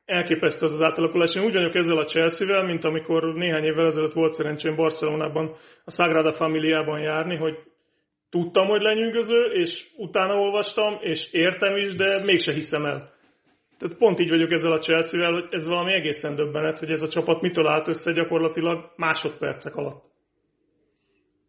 elképesztő az az átalakulás. Én úgy vagyok ezzel a Chelsea-vel, mint amikor néhány évvel ezelőtt volt szerencsém Barcelonában a Sagrada Familiában járni, hogy tudtam, hogy lenyűgöző, és utána olvastam, és értem is, de mégse hiszem el. Tehát pont így vagyok ezzel a Chelsea-vel, hogy ez valami egészen döbbenet, hogy ez a csapat mitől állt össze gyakorlatilag másodpercek alatt.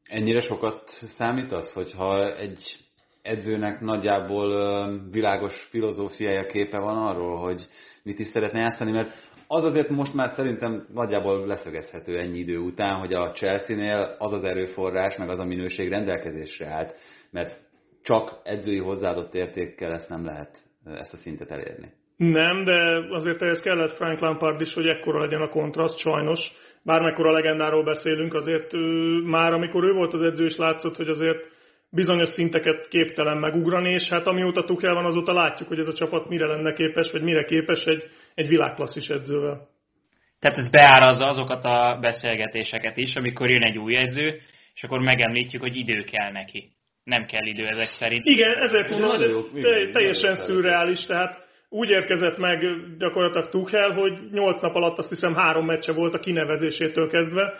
Ennyire sokat számít az, hogyha egy edzőnek nagyjából világos filozófiája képe van arról, hogy mit is szeretne játszani, mert az azért most már szerintem nagyjából leszögezhető ennyi idő után, hogy a Chelsea-nél az az erőforrás, meg az a minőség rendelkezésre állt, mert csak edzői hozzáadott értékkel ezt nem lehet ezt a szintet elérni. Nem, de azért ehhez kellett Frank Lampard is, hogy ekkora legyen a kontraszt, sajnos. Bármekkora legendáról beszélünk, azért ő, már amikor ő volt az edző, is látszott, hogy azért bizonyos szinteket képtelen megugrani, és hát amióta Tuchel van, azóta látjuk, hogy ez a csapat mire lenne képes, vagy mire képes egy, egy világklasszis edzővel. Tehát ez beárazza azokat a beszélgetéseket is, amikor jön egy új edző, és akkor megemlítjük, hogy idő kell neki. Nem kell idő ezek szerint. Igen, ezért mondom, hogy ez teljesen szürreális, tehát úgy érkezett meg gyakorlatilag Tuchel, hogy 8 nap alatt azt hiszem három meccse volt a kinevezésétől kezdve,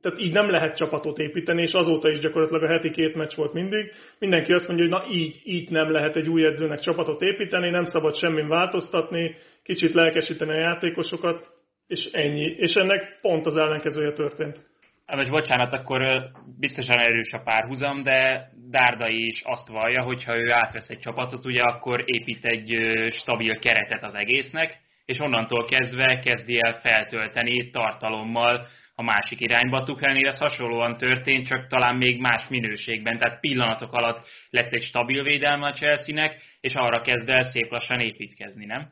tehát így nem lehet csapatot építeni, és azóta is gyakorlatilag a heti két meccs volt mindig. Mindenki azt mondja, hogy na így, így nem lehet egy új edzőnek csapatot építeni, nem szabad semmin változtatni, kicsit lelkesíteni a játékosokat, és ennyi. És ennek pont az ellenkezője történt. Vagy bocsánat, akkor biztosan erős a párhuzam, de Dárdai is azt vallja, hogy ha ő átvesz egy csapatot, ugye akkor épít egy stabil keretet az egésznek, és onnantól kezdve kezdi el feltölteni tartalommal a másik irányba. Tuchelnél ez hasonlóan történt, csak talán még más minőségben. Tehát pillanatok alatt lett egy stabil védelme a Chelsea-nek, és arra kezd el szép lassan építkezni, nem?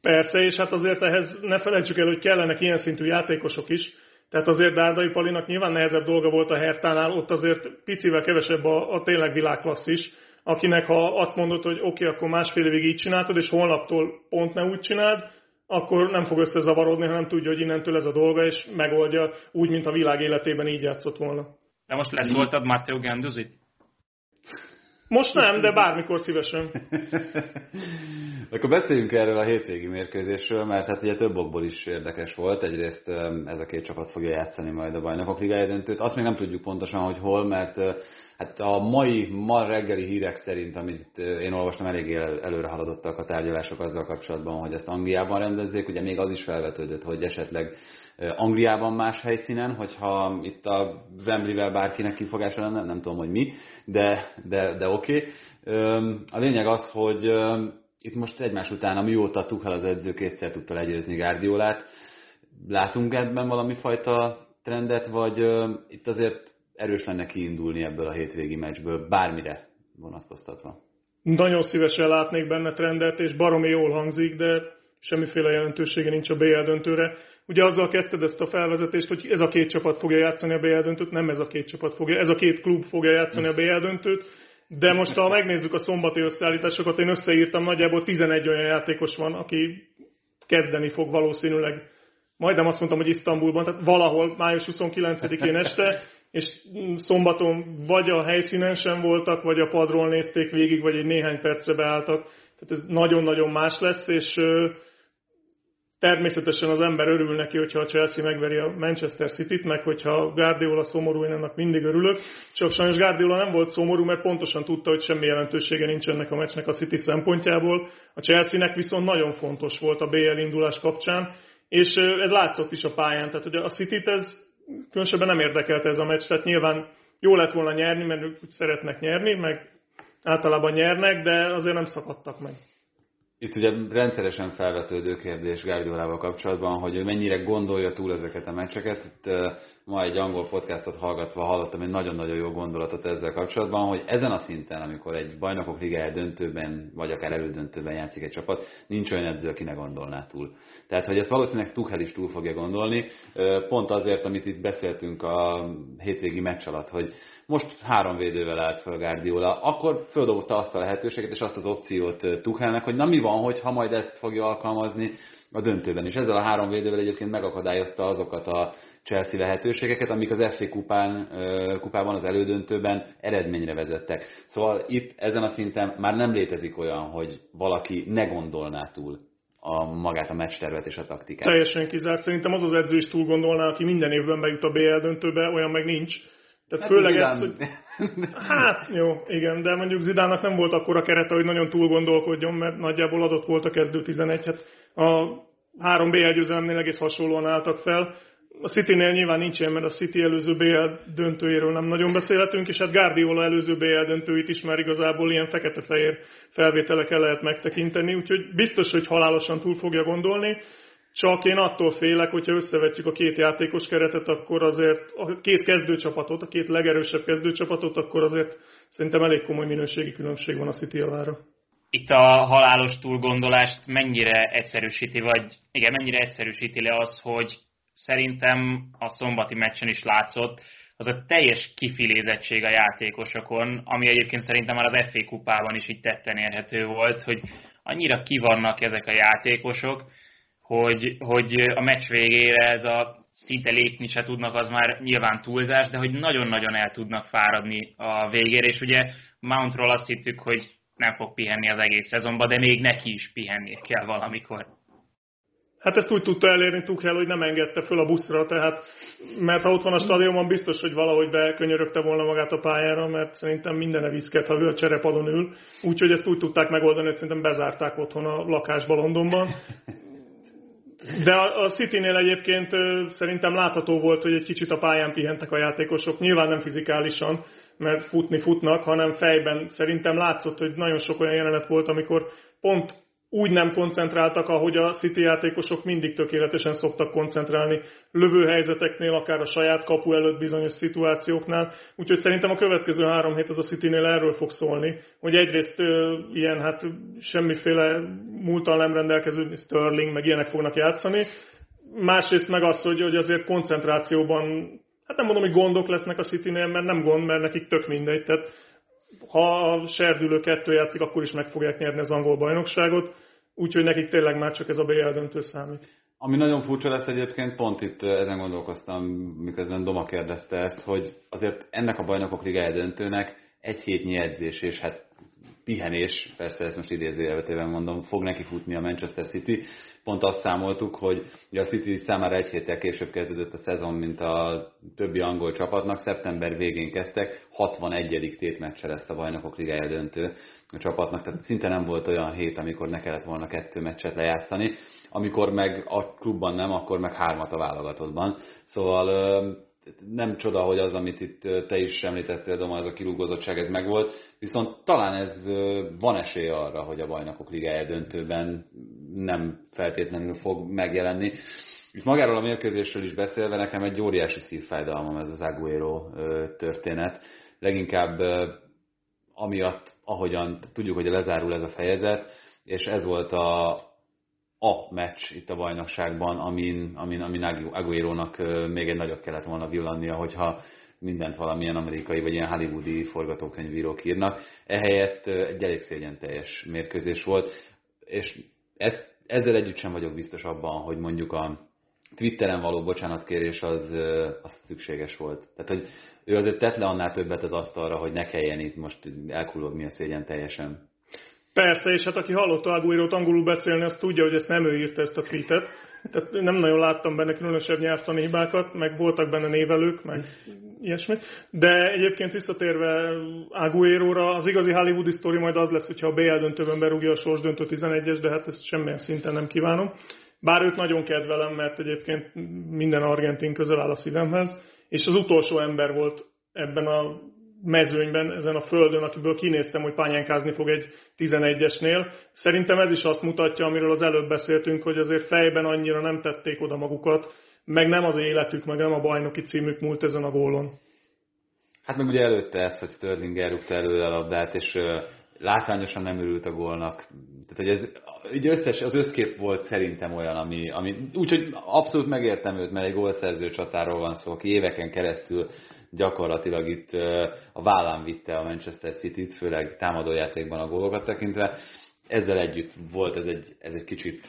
Persze, és hát azért ehhez ne felejtsük el, hogy kellenek ilyen szintű játékosok is, tehát azért Dárdai Palinak nyilván nehezebb dolga volt a Hertánál, ott azért picivel kevesebb a, a tényleg világklassz is, akinek ha azt mondod, hogy oké, okay, akkor másfél évig így csináltad, és holnaptól pont ne úgy csináld, akkor nem fog összezavarodni, hanem tudja, hogy innentől ez a dolga, és megoldja úgy, mint a világ életében így játszott volna. De most leszóltad Matteo Ganduzit? Most nem, de bármikor szívesen. Akkor beszéljünk erről a hétvégi mérkőzésről, mert hát ugye több okból is érdekes volt. Egyrészt ez a két csapat fogja játszani majd a bajnokok ligája döntőt. Azt még nem tudjuk pontosan, hogy hol, mert hát a mai, ma reggeli hírek szerint, amit én olvastam, eléggé előre haladottak a tárgyalások azzal kapcsolatban, hogy ezt Angliában rendezzék. Ugye még az is felvetődött, hogy esetleg Angliában más helyszínen, hogyha itt a Wembley-vel bárkinek kifogása lenne, nem tudom, hogy mi, de, de, de oké. Okay. A lényeg az, hogy itt most egymás után, amióta Tuchel az edző kétszer tudta legyőzni Gárdiolát, látunk ebben valami fajta trendet, vagy itt azért erős lenne kiindulni ebből a hétvégi meccsből, bármire vonatkoztatva? Nagyon szívesen látnék benne trendet, és baromi jól hangzik, de semmiféle jelentősége nincs a BL döntőre. Ugye azzal kezdted ezt a felvezetést, hogy ez a két csapat fogja játszani a BL döntőt, nem ez a két csapat fogja, ez a két klub fogja játszani a BL döntőt, de most ha megnézzük a szombati összeállításokat, én összeírtam, nagyjából 11 olyan játékos van, aki kezdeni fog valószínűleg. Majdnem azt mondtam, hogy Isztambulban, tehát valahol május 29-én este, és szombaton vagy a helyszínen sem voltak, vagy a padról nézték végig, vagy egy néhány percre beálltak. Tehát ez nagyon-nagyon más lesz, és Természetesen az ember örül neki, hogyha a Chelsea megveri a Manchester City-t, meg hogyha Guardiola szomorú, én ennek mindig örülök. Csak sajnos Guardiola nem volt szomorú, mert pontosan tudta, hogy semmi jelentősége nincs ennek a meccsnek a City szempontjából. A Chelsea-nek viszont nagyon fontos volt a BL indulás kapcsán, és ez látszott is a pályán. Tehát ugye a City-t ez különösebben nem érdekelte ez a meccs, tehát nyilván jó lett volna nyerni, mert ők szeretnek nyerni, meg általában nyernek, de azért nem szakadtak meg. Itt ugye rendszeresen felvetődő kérdés Gárdolával kapcsolatban, hogy ő mennyire gondolja túl ezeket a meccseket. Itt ma egy angol podcastot hallgatva hallottam egy nagyon-nagyon jó gondolatot ezzel kapcsolatban, hogy ezen a szinten, amikor egy bajnokok ligája döntőben, vagy akár elődöntőben játszik egy csapat, nincs olyan edző, aki ne gondolná túl. Tehát, hogy ezt valószínűleg Tuchel is túl fogja gondolni, pont azért, amit itt beszéltünk a hétvégi meccs alatt, hogy most három védővel állt fel Guardiola, akkor földobta azt a lehetőséget és azt az opciót Tuchelnek, hogy na mi van, hogy ha majd ezt fogja alkalmazni a döntőben is. Ezzel a három védővel egyébként megakadályozta azokat a Chelsea lehetőségeket, amik az FA kupán, kupában, az elődöntőben eredményre vezettek. Szóval itt ezen a szinten már nem létezik olyan, hogy valaki ne gondolná túl a magát a meccstervet és a taktikát. Teljesen kizárt. Szerintem az az edző is túl gondolná, aki minden évben bejut a BL döntőbe, olyan meg nincs. Tehát hát főleg ez, hogy... Hát jó, igen, de mondjuk Zidának nem volt akkora kerete, hogy nagyon túl gondolkodjon, mert nagyjából adott volt a kezdő 11. Hát a három BL győzelemnél egész hasonlóan álltak fel. A City-nél nyilván nincs ilyen, mert a City előző BL döntőjéről nem nagyon beszélhetünk, és hát Guardiola előző BL döntőit is már igazából ilyen fekete-fehér felvételekkel lehet megtekinteni, úgyhogy biztos, hogy halálosan túl fogja gondolni. Csak én attól félek, hogyha összevetjük a két játékos keretet, akkor azért a két kezdőcsapatot, a két legerősebb kezdőcsapatot, akkor azért szerintem elég komoly minőségi különbség van a City javára. Itt a halálos túlgondolást mennyire egyszerűsíti, vagy igen, mennyire egyszerűsíti le az, hogy szerintem a szombati meccsen is látszott, az a teljes kifilézettség a játékosokon, ami egyébként szerintem már az FA kupában is így tetten érhető volt, hogy annyira kivannak ezek a játékosok, hogy, hogy a meccs végére ez a szinte lépni se tudnak, az már nyilván túlzás, de hogy nagyon-nagyon el tudnak fáradni a végére, és ugye Mountról azt hittük, hogy nem fog pihenni az egész szezonban, de még neki is pihennie kell valamikor. Hát ezt úgy tudta elérni Tuchel, hogy nem engedte föl a buszra, tehát mert ha ott van a stadionban, biztos, hogy valahogy bekönyörögte volna magát a pályára, mert szerintem minden viszket, ha ő a cserepadon ül. Úgyhogy ezt úgy tudták megoldani, hogy szerintem bezárták otthon a lakásba Londonban. De a City-nél egyébként szerintem látható volt, hogy egy kicsit a pályán pihentek a játékosok, nyilván nem fizikálisan, mert futni futnak, hanem fejben. Szerintem látszott, hogy nagyon sok olyan jelenet volt, amikor pont úgy nem koncentráltak, ahogy a City játékosok mindig tökéletesen szoktak koncentrálni lövőhelyzeteknél, akár a saját kapu előtt bizonyos szituációknál. Úgyhogy szerintem a következő három hét az a City-nél erről fog szólni, hogy egyrészt ö, ilyen hát semmiféle múltal nem rendelkező Sterling, meg ilyenek fognak játszani, másrészt meg az, hogy, hogy azért koncentrációban, hát nem mondom, hogy gondok lesznek a City-nél, mert nem gond, mert nekik tök mindegy. Tehát ha a serdülő kettő játszik, akkor is meg fogják nyerni az angol bajnokságot úgyhogy nekik tényleg már csak ez a BL döntő számít. Ami nagyon furcsa lesz egyébként, pont itt ezen gondolkoztam, miközben Doma kérdezte ezt, hogy azért ennek a bajnokok ligája döntőnek egy hétnyi edzés, és hát pihenés, persze ezt most idézőjelvetében mondom, fog neki futni a Manchester City. Pont azt számoltuk, hogy a City számára egy héttel később kezdődött a szezon, mint a többi angol csapatnak. Szeptember végén kezdtek, 61. tétmeccse lesz a bajnokok ligája döntő a csapatnak, tehát szinte nem volt olyan hét, amikor ne kellett volna kettő meccset lejátszani. Amikor meg a klubban nem, akkor meg hármat a válogatottban. Szóval nem csoda, hogy az, amit itt te is említettél, Doma, ez a kirúgózottság, ez megvolt, viszont talán ez van esély arra, hogy a bajnokok ligája döntőben nem feltétlenül fog megjelenni. És magáról a mérkőzésről is beszélve, nekem egy óriási szívfájdalmam ez az Aguero történet. Leginkább amiatt, ahogyan tudjuk, hogy lezárul ez a fejezet, és ez volt a, a meccs itt a bajnokságban, amin, amin, amin Aguero-nak még egy nagyot kellett volna villannia, hogyha mindent valamilyen amerikai vagy ilyen hollywoodi forgatókönyvírók írnak. Ehelyett egy elég szégyen teljes mérkőzés volt, és e, ezzel együtt sem vagyok biztos abban, hogy mondjuk a Twitteren való bocsánatkérés az, az szükséges volt. Tehát, hogy ő azért tett le annál többet az asztalra, hogy ne kelljen itt most elkullogni a szégyen teljesen. Persze, és hát aki hallotta Aguero-t angolul beszélni, az tudja, hogy ezt nem ő írta ezt a tweetet. Tehát nem nagyon láttam benne különösebb nyelvtani hibákat, meg voltak benne névelők, meg ilyesmi. De egyébként visszatérve Aguero-ra, az igazi hollywoodi sztori majd az lesz, hogyha a BL döntőben berúgja a sors döntő 11-es, de hát ezt semmilyen szinten nem kívánom. Bár őt nagyon kedvelem, mert egyébként minden argentin közel áll a szívemhez, és az utolsó ember volt ebben a mezőnyben, ezen a földön, akiből kinéztem, hogy pányánkázni fog egy 11-esnél. Szerintem ez is azt mutatja, amiről az előbb beszéltünk, hogy azért fejben annyira nem tették oda magukat, meg nem az életük, meg nem a bajnoki címük múlt ezen a gólon. Hát meg ugye előtte ez, hogy Sterling elrúgta előle a labdát, és látványosan nem örült a gólnak. Tehát, hogy ez ugye összes, az összkép volt szerintem olyan, ami, ami úgyhogy abszolút megértem őt, mert egy gólszerző csatáról van szó, aki éveken keresztül gyakorlatilag itt a vállán vitte a Manchester City-t, főleg támadójátékban a gólokat tekintve. Ezzel együtt volt ez egy, ez egy kicsit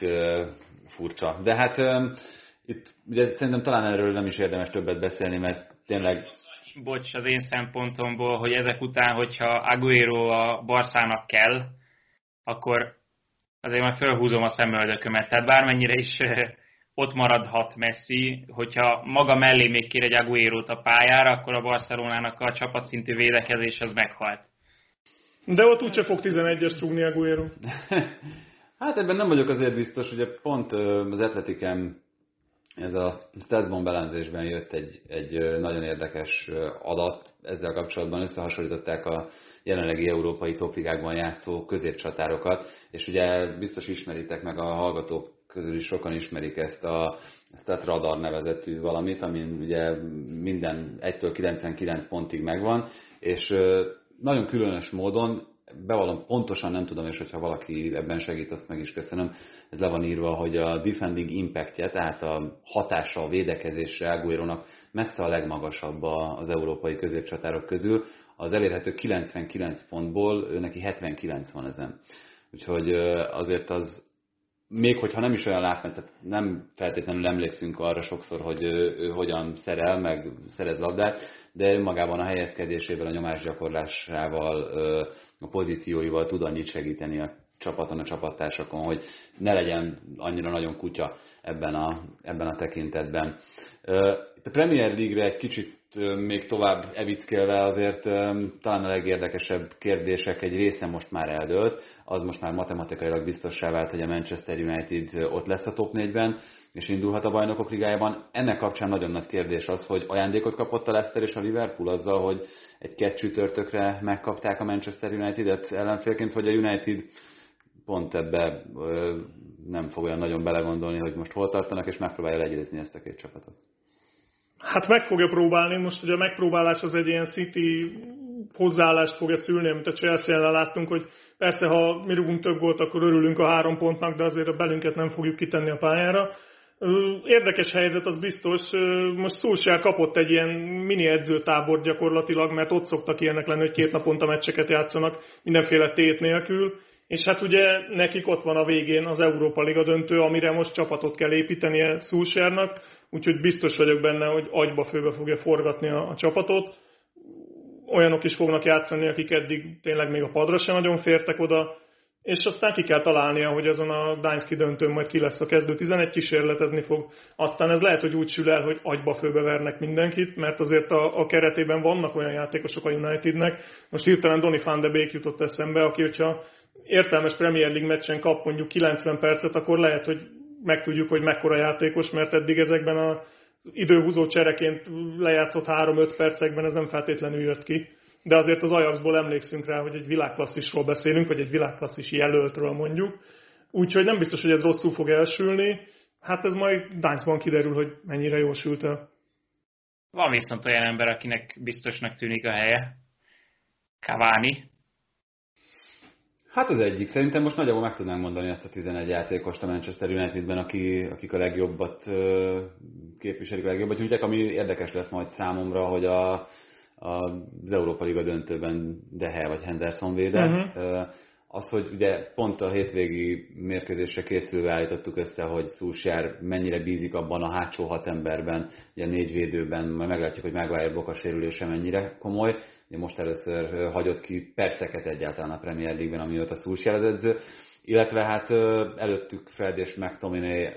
furcsa. De hát itt ugye szerintem talán erről nem is érdemes többet beszélni, mert tényleg bocs az én szempontomból, hogy ezek után, hogyha Aguero a Barszának kell, akkor azért majd felhúzom a szemöldökömet. Tehát bármennyire is ott maradhat Messi, hogyha maga mellé még kér egy aguero a pályára, akkor a Barcelonának a csapatszintű védekezés az meghalt. De ott úgyse fog 11-es trúgni Aguero. hát ebben nem vagyok azért biztos, ugye pont az Atletikem ez a Statsbomb belenzésben jött egy, egy nagyon érdekes adat, ezzel kapcsolatban összehasonlították a jelenlegi európai topligákban játszó középcsatárokat, és ugye biztos ismeritek meg a hallgatók közül is sokan ismerik ezt a Stat Radar nevezetű valamit, ami ugye minden 1-től 99 pontig megvan, és nagyon különös módon bevallom, pontosan nem tudom, és hogyha valaki ebben segít, azt meg is köszönöm. Ez le van írva, hogy a defending impactje, tehát a hatása a védekezésre aguero messze a legmagasabb az európai középcsatárok közül. Az elérhető 99 pontból ő neki 79 van ezen. Úgyhogy azért az, még hogyha nem is olyan látmány, nem feltétlenül emlékszünk arra sokszor, hogy ő, ő hogyan szerel, meg szerez labdát, de önmagában a helyezkedésével, a nyomásgyakorlásával, a pozícióival tud annyit segíteni a csapaton, a csapattársakon, hogy ne legyen annyira nagyon kutya ebben a, ebben a tekintetben. A Premier League-re egy kicsit még tovább evickelve azért talán a legérdekesebb kérdések egy része most már eldőlt, az most már matematikailag biztossá vált, hogy a Manchester United ott lesz a top 4-ben, és indulhat a bajnokok ligájában. Ennek kapcsán nagyon nagy kérdés az, hogy ajándékot kapott a Leicester és a Liverpool azzal, hogy egy két csütörtökre megkapták a Manchester United-et ellenfélként, hogy a United pont ebbe nem fog olyan nagyon belegondolni, hogy most hol tartanak, és megpróbálja legyőzni ezt a két csapatot. Hát meg fogja próbálni, most ugye a megpróbálás az egy ilyen City hozzáállást fogja szülni, amit a Chelsea ellen láttunk, hogy persze, ha mi rúgunk több gólt, akkor örülünk a három pontnak, de azért a belünket nem fogjuk kitenni a pályára. Érdekes helyzet, az biztos. Most Szulsár kapott egy ilyen mini edzőtábor gyakorlatilag, mert ott szoktak ilyenek lenni, hogy két naponta meccseket játszanak mindenféle tét nélkül, és hát ugye nekik ott van a végén az Európa Liga döntő, amire most csapatot kell építenie Szulsárnak, úgyhogy biztos vagyok benne, hogy agyba főbe fogja forgatni a, a csapatot. Olyanok is fognak játszani, akik eddig tényleg még a padra sem nagyon fértek oda, és aztán ki kell találnia, hogy azon a Dánszki döntőn majd ki lesz a kezdő 11 kísérletezni fog. Aztán ez lehet, hogy úgy sül el, hogy agyba főbe vernek mindenkit, mert azért a, a keretében vannak olyan játékosok a Unitednek. Most hirtelen Donny van de Beek jutott eszembe, aki, hogyha értelmes Premier League meccsen kap mondjuk 90 percet, akkor lehet, hogy megtudjuk, hogy mekkora játékos, mert eddig ezekben az időhúzó csereként lejátszott 3-5 percekben ez nem feltétlenül jött ki de azért az Ajaxból emlékszünk rá, hogy egy világklasszisról beszélünk, vagy egy világklasszis jelöltről mondjuk. Úgyhogy nem biztos, hogy ez rosszul fog elsülni. Hát ez majd Dánszban kiderül, hogy mennyire jól sült el. Van viszont olyan ember, akinek biztosnak tűnik a helye. Cavani. Hát az egyik. Szerintem most nagyjából meg tudnánk mondani ezt a 11 játékost a Manchester Unitedben, aki, akik a legjobbat képviselik, a legjobbat nyújtják, ami érdekes lesz majd számomra, hogy a, az Európa Liga döntőben Dehe vagy Henderson véde. Uh-huh. Az, hogy ugye pont a hétvégi mérkőzésre készülve állítottuk össze, hogy Szúsjár mennyire bízik abban a hátsó hat emberben, ugye négy védőben, majd meglátjuk, hogy Maguire Boka sérülése mennyire komoly. Ugye most először hagyott ki perceket egyáltalán a Premier League-ben, amióta Szúsjár az edző. Illetve hát előttük Fred és McTominay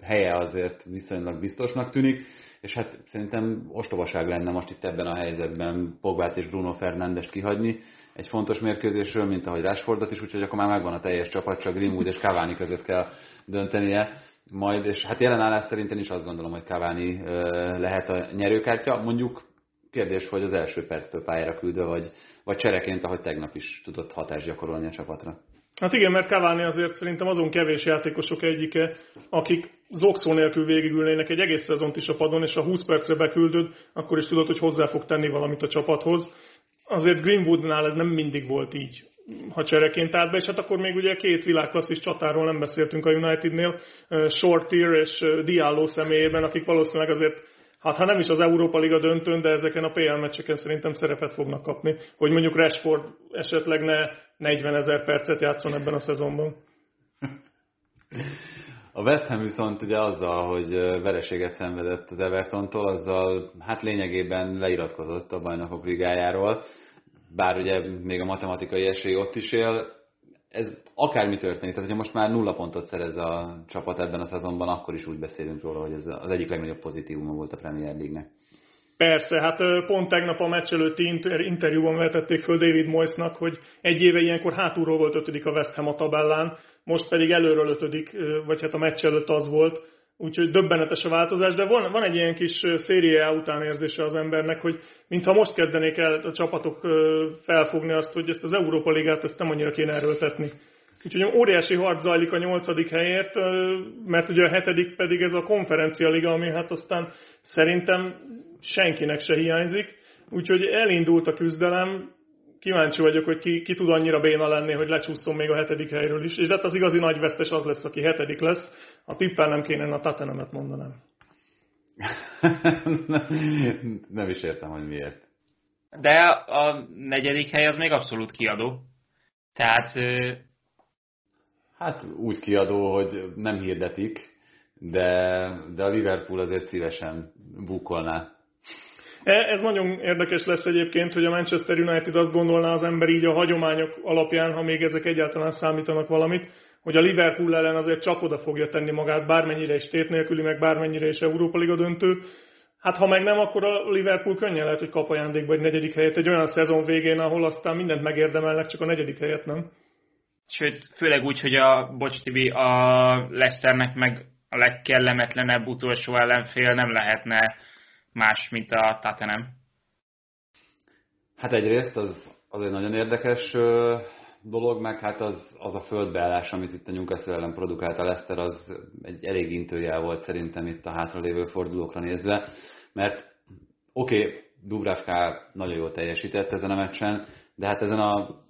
helye azért viszonylag biztosnak tűnik. És hát szerintem ostobaság lenne most itt ebben a helyzetben Pogbát és Bruno Fernandes kihagyni egy fontos mérkőzésről, mint ahogy Rashfordot is, úgyhogy akkor már megvan a teljes csapat, csak Greenwood és Cavani között kell döntenie majd, és hát jelen állás szerint én is azt gondolom, hogy Cavani lehet a nyerőkártya. Mondjuk kérdés, hogy az első perctől pályára küldve, vagy, vagy csereként, ahogy tegnap is tudott hatást gyakorolni a csapatra. Hát igen, mert Cavani azért szerintem azon kevés játékosok egyike, akik zokszó nélkül végigülnének egy egész szezont is a padon, és ha 20 percre beküldöd, akkor is tudod, hogy hozzá fog tenni valamit a csapathoz. Azért Greenwoodnál ez nem mindig volt így, ha csereként állt be, és hát akkor még ugye két világklasszis csatáról nem beszéltünk a Unitednél, Shortier és Diallo személyében, akik valószínűleg azért hát ha nem is az Európa Liga döntőn, de ezeken a PL meccseken szerintem szerepet fognak kapni, hogy mondjuk Rashford esetleg ne 40 ezer percet játszon ebben a szezonban. A West Ham viszont ugye azzal, hogy vereséget szenvedett az Evertontól, azzal hát lényegében leiratkozott a bajnokok ligájáról, bár ugye még a matematikai esély ott is él, ez akármi történik, tehát hogyha most már nulla pontot szerez a csapat ebben a szezonban, akkor is úgy beszélünk róla, hogy ez az egyik legnagyobb pozitívuma volt a Premier League-nek. Persze, hát pont tegnap a meccs előtti inter- interjúban vetették föl David Moyesnak, hogy egy éve ilyenkor hátulról volt ötödik a West Ham a tabellán, most pedig előről ötödik, vagy hát a meccs előtt az volt, úgyhogy döbbenetes a változás, de van, van egy ilyen kis szériá utánérzése az embernek, hogy mintha most kezdenék el a csapatok felfogni azt, hogy ezt az Európa Ligát ezt nem annyira kéne erőltetni. Úgyhogy óriási harc zajlik a nyolcadik helyért, mert ugye a hetedik pedig ez a konferencia liga, ami hát aztán szerintem senkinek se hiányzik. Úgyhogy elindult a küzdelem, kíváncsi vagyok, hogy ki, ki tud annyira béna lenni, hogy lecsúszom még a hetedik helyről is. És hát az igazi nagy vesztes az lesz, aki hetedik lesz. A tippel nem kéne, a Tatenemet mondanám. nem is értem, hogy miért. De a negyedik hely az még abszolút kiadó. Tehát... Hát úgy kiadó, hogy nem hirdetik, de, de a Liverpool azért szívesen bukolná ez nagyon érdekes lesz egyébként, hogy a Manchester United azt gondolná az ember így a hagyományok alapján, ha még ezek egyáltalán számítanak valamit, hogy a Liverpool ellen azért csak oda fogja tenni magát, bármennyire is tét nélküli, meg bármennyire is Európa Liga döntő. Hát ha meg nem, akkor a Liverpool könnyen lehet, hogy kap ajándékba egy negyedik helyet egy olyan szezon végén, ahol aztán mindent megérdemelnek, csak a negyedik helyet nem. Sőt, főleg úgy, hogy a Bocs TV, a Leicesternek meg a legkellemetlenebb utolsó ellenfél nem lehetne más, mint a Tottenham. Hát egyrészt az, az egy nagyon érdekes dolog, meg hát az, az a földbeállás, amit itt a Newcastle ellen produkált a Leicester, az egy elég intőjel volt szerintem itt a hátralévő fordulókra nézve, mert oké, okay, Dubravka nagyon jól teljesített ezen a meccsen, de hát ezen a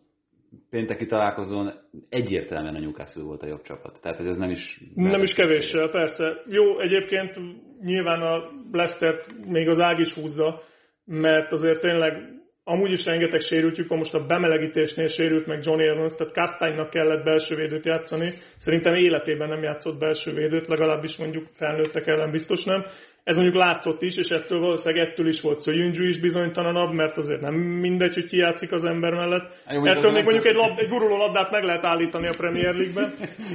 pénteki találkozón egyértelműen a Newcastle volt a jobb csapat. Tehát, ez nem is... Nem is kevéssel, persze. Jó, egyébként nyilván a Leicester még az ág is húzza, mert azért tényleg amúgy is rengeteg sérültjük van, most a bemelegítésnél sérült meg John Evans, tehát Kastánynak kellett belső védőt játszani. Szerintem életében nem játszott belső védőt, legalábbis mondjuk felnőttek ellen biztos nem. Ez mondjuk látszott is, és ettől valószínűleg ettől is volt Szöjüngyű is bizonytalanabb, mert azért nem mindegy, hogy ki játszik az ember mellett. Jó, ettől még mondjuk egy, lab, egy guruló labdát meg lehet állítani a Premier League-ben.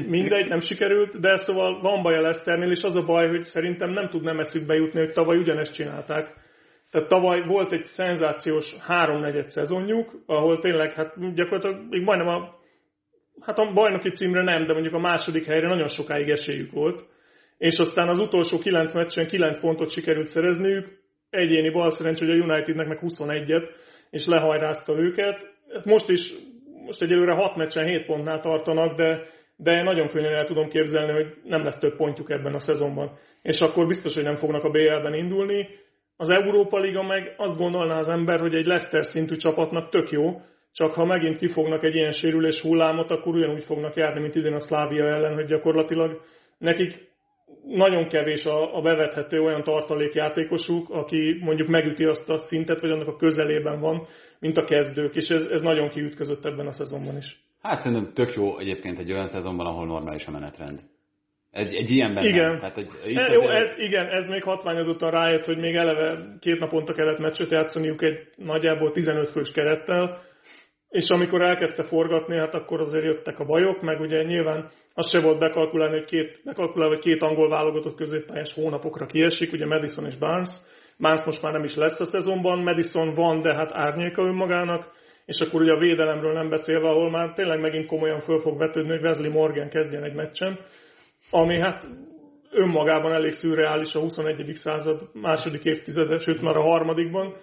Mindegy, nem sikerült, de szóval van baj a Leicesternél, és az a baj, hogy szerintem nem tud nem eszükbe jutni, hogy tavaly ugyanezt csinálták tehát tavaly volt egy szenzációs háromnegyed szezonjuk, ahol tényleg hát gyakorlatilag még majdnem a, hát a bajnoki címre nem, de mondjuk a második helyre nagyon sokáig esélyük volt. És aztán az utolsó kilenc meccsen kilenc pontot sikerült szerezniük, egyéni balszerencs, hogy a Unitednek meg 21-et, és lehajrázta őket. Hát most is, most egyelőre 6 meccsen 7 pontnál tartanak, de, de nagyon könnyen el tudom képzelni, hogy nem lesz több pontjuk ebben a szezonban. És akkor biztos, hogy nem fognak a BL-ben indulni, az Európa Liga meg azt gondolná az ember, hogy egy Leicester szintű csapatnak tök jó, csak ha megint kifognak egy ilyen sérülés hullámot, akkor ugyanúgy fognak járni, mint idén a Szlávia ellen, hogy gyakorlatilag nekik nagyon kevés a, a bevethető olyan tartalékjátékosuk, aki mondjuk megüti azt a szintet, vagy annak a közelében van, mint a kezdők, és ez, ez nagyon kiütközött ebben a szezonban is. Hát szerintem tök jó egyébként egy olyan szezonban, ahol normális a menetrend. Egy, egy ilyenben igen. nem. Tehát, egy, itt e, jó, ez, igen, ez még hatványozottan rájött, hogy még eleve két naponta kellett meccset játszaniuk egy nagyjából 15 fős kerettel, és amikor elkezdte forgatni, hát akkor azért jöttek a bajok, meg ugye nyilván az se volt bekalkulálni, hogy két, bekalkulálni, hogy két angol válogatott középpályás hónapokra kiesik, ugye Madison és Barnes. Barnes most már nem is lesz a szezonban, Madison van, de hát árnyéka önmagának, és akkor ugye a védelemről nem beszélve, ahol már tényleg megint komolyan föl fog vetődni, hogy Wesley Morgan kezdjen egy meccsen ami hát önmagában elég szürreális a 21. század második évtizede, sőt már a harmadikban,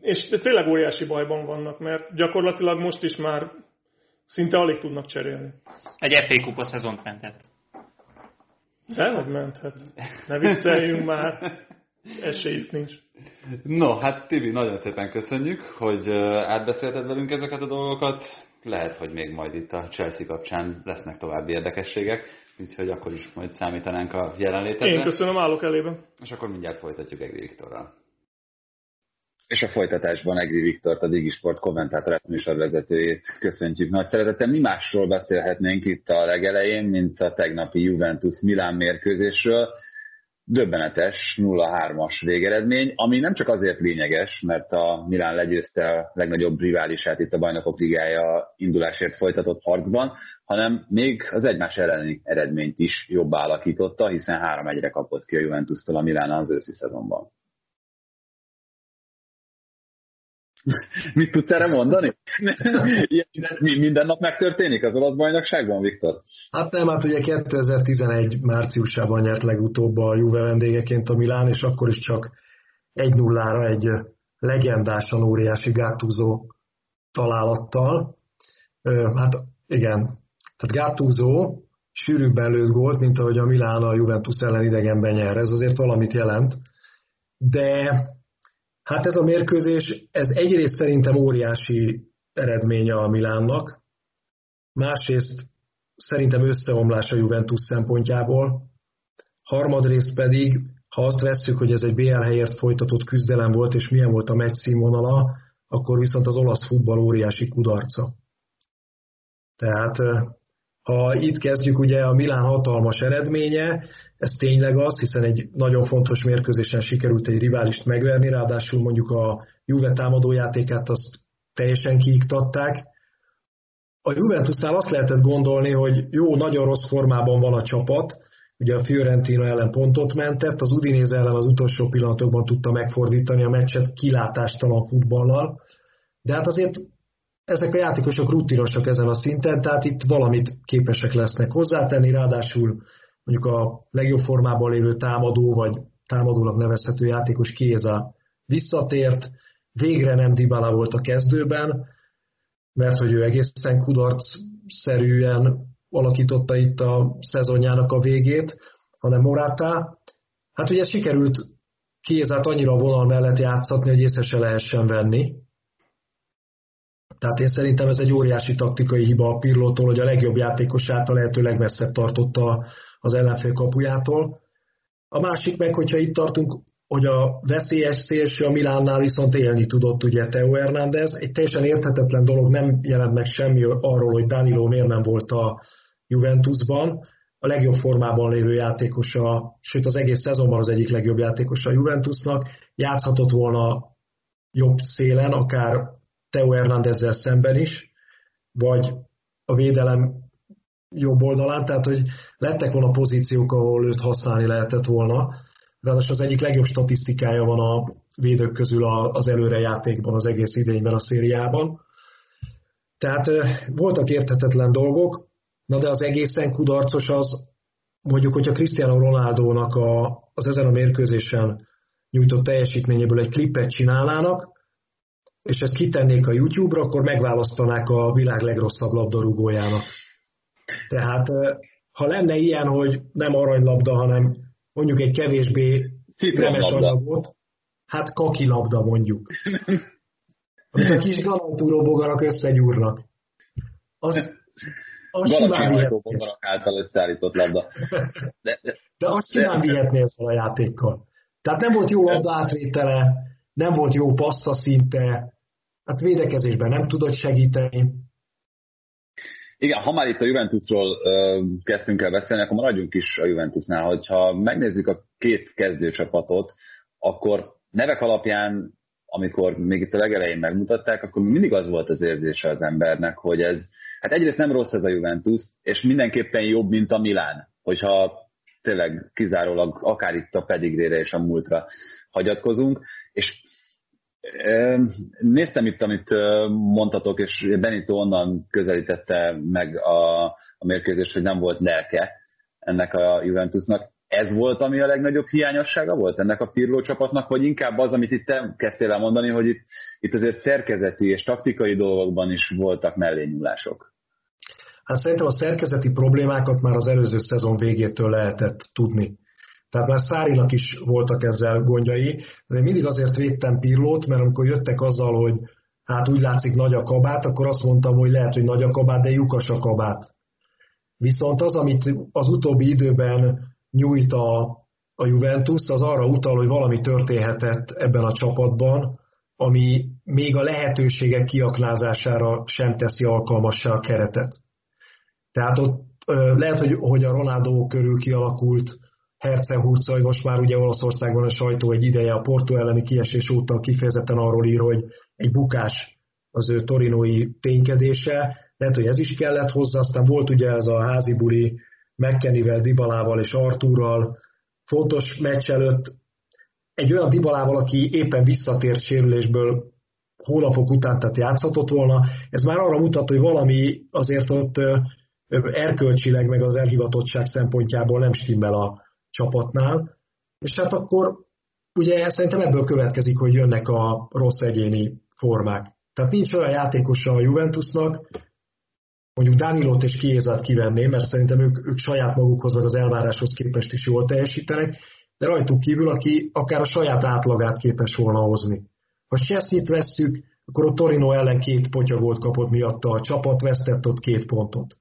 és tényleg óriási bajban vannak, mert gyakorlatilag most is már szinte alig tudnak cserélni. Egy FA kupa szezont menthet. De, hogy menthet. Ne vicceljünk már. Esélyük nincs. No, hát Tibi, nagyon szépen köszönjük, hogy átbeszélted velünk ezeket a dolgokat. Lehet, hogy még majd itt a Chelsea kapcsán lesznek további érdekességek úgyhogy akkor is majd számítanánk a jelenlétedre. Én köszönöm, állok elében. És akkor mindjárt folytatjuk Egri Viktorral. És a folytatásban Egri Viktort, a Digisport kommentátorát műsorvezetőjét köszöntjük nagy szeretettel. Mi másról beszélhetnénk itt a legelején, mint a tegnapi Juventus Milán mérkőzésről döbbenetes 0-3-as végeredmény, ami nem csak azért lényeges, mert a Milán legyőzte a legnagyobb riválisát itt a Bajnokok Ligája indulásért folytatott harcban, hanem még az egymás elleni eredményt is jobb alakította, hiszen 3-1-re kapott ki a Juventus-tól a Milán az őszi szezonban. Mit tudsz erre mondani? Minden nap megtörténik az olasz bajnokságban, Viktor? Hát nem, hát ugye 2011 márciusában nyert legutóbb a Juve vendégeként a Milán, és akkor is csak 1-0-ra egy legendásan óriási gátúzó találattal. Hát igen, tehát gátúzó sűrűbben lőtt gólt, mint ahogy a Milán a Juventus ellen idegenben nyer. Ez azért valamit jelent. De Hát ez a mérkőzés, ez egyrészt szerintem óriási eredménye a Milánnak, másrészt szerintem összeomlás a Juventus szempontjából, harmadrészt pedig, ha azt vesszük, hogy ez egy BL helyért folytatott küzdelem volt, és milyen volt a meccs színvonala, akkor viszont az olasz futball óriási kudarca. Tehát ha itt kezdjük, ugye a Milán hatalmas eredménye, ez tényleg az, hiszen egy nagyon fontos mérkőzésen sikerült egy riválist megverni, ráadásul mondjuk a Juve támadójátékát azt teljesen kiiktatták. A Juventusnál azt lehetett gondolni, hogy jó, nagyon rossz formában van a csapat, ugye a Fiorentina ellen pontot mentett, az Udinese ellen az utolsó pillanatokban tudta megfordítani a meccset kilátástalan futballal, de hát azért ezek a játékosok rutinosak ezen a szinten, tehát itt valamit képesek lesznek hozzátenni, ráadásul mondjuk a legjobb formában lévő támadó, vagy támadónak nevezhető játékos Kéza visszatért, végre nem Dybala volt a kezdőben, mert hogy ő egészen kudarc-szerűen alakította itt a szezonjának a végét, hanem Morata. Hát ugye sikerült Kézát annyira vonal mellett játszatni, hogy észre se lehessen venni, tehát én szerintem ez egy óriási taktikai hiba a Pirlótól, hogy a legjobb játékosát a lehető legmesszebb tartotta az ellenfél kapujától. A másik meg, hogyha itt tartunk, hogy a veszélyes szélső a Milánnál viszont élni tudott ugye Teo Hernández. Egy teljesen érthetetlen dolog, nem jelent meg semmi arról, hogy Danilo miért nem volt a Juventusban. A legjobb formában lévő játékosa, sőt az egész szezonban az egyik legjobb játékosa a Juventusnak. Játszhatott volna jobb szélen, akár Teo Hernándezzel szemben is, vagy a védelem jobb oldalán, tehát hogy lettek volna pozíciók, ahol őt használni lehetett volna. Ráadásul az egyik legjobb statisztikája van a védők közül az előrejátékban, az egész idényben a szériában. Tehát voltak érthetetlen dolgok, na de az egészen kudarcos az, mondjuk, hogyha Cristiano Ronaldo-nak a, az ezen a mérkőzésen nyújtott teljesítményéből egy klippet csinálnának, és ezt kitennék a YouTube-ra, akkor megválasztanák a világ legrosszabb labdarúgójának. Tehát ha lenne ilyen, hogy nem aranylabda, hanem mondjuk egy kevésbé nemes anyagot, hát kaki labda mondjuk. Amit a kis galantúró bogarak összegyúrnak. Az, az simán által összeállított labda. De, de, de azt simán vihetnél fel a játékkal. Tehát nem volt jó labda átvétele, nem volt jó passza szinte, hát védekezésben nem tudott segíteni. Igen, ha már itt a Juventusról ö, kezdtünk el beszélni, akkor maradjunk is a Juventusnál. Hogyha megnézzük a két kezdőcsapatot, akkor nevek alapján, amikor még itt a legelején megmutatták, akkor mindig az volt az érzése az embernek, hogy ez, hát egyrészt nem rossz ez a Juventus, és mindenképpen jobb, mint a Milán, hogyha tényleg kizárólag akár itt a pedigrére és a múltra hagyatkozunk, és Néztem itt, amit mondtatok, és Benito onnan közelítette meg a, a mérkőzést, hogy nem volt lelke ennek a Juventusnak. Ez volt, ami a legnagyobb hiányossága volt ennek a Pirlo csapatnak, vagy inkább az, amit itt te kezdtél el mondani, hogy itt, itt azért szerkezeti és taktikai dolgokban is voltak mellényúlások? Hát szerintem a szerkezeti problémákat már az előző szezon végétől lehetett tudni. Tehát már Szárinak is voltak ezzel gondjai, de mindig azért védtem Pirlót, mert amikor jöttek azzal, hogy hát úgy látszik nagy a kabát, akkor azt mondtam, hogy lehet, hogy nagy a kabát, de lyukas a kabát. Viszont az, amit az utóbbi időben nyújt a, a Juventus, az arra utal, hogy valami történhetett ebben a csapatban, ami még a lehetőségek kiaknázására sem teszi alkalmassá a keretet. Tehát ott lehet, hogy, hogy a Ronaldo körül kialakult Herce hogy most már ugye Olaszországban a sajtó egy ideje a Porto elleni kiesés óta kifejezetten arról ír, hogy egy bukás az ő torinói ténykedése, lehet, hogy ez is kellett hozzá, aztán volt ugye ez a házi buli McKennivel, Dibalával és Arturral, fontos meccs előtt. Egy olyan Dibalával, aki éppen visszatért sérülésből hónapok után, tehát játszhatott volna, ez már arra mutat, hogy valami azért ott erkölcsileg, meg az elhivatottság szempontjából nem stimmel a, csapatnál, és hát akkor ugye szerintem ebből következik, hogy jönnek a rossz egyéni formák. Tehát nincs olyan játékosa a Juventusnak, mondjuk Danilot és Kiézát kivenném, mert szerintem ők, ők saját magukhoz, vagy az elváráshoz képest is jól teljesítenek, de rajtuk kívül, aki akár a saját átlagát képes volna hozni. Ha Chesney-t vesszük, akkor a Torino ellen két potyagolt kapott miatta a csapat, vesztett ott két pontot.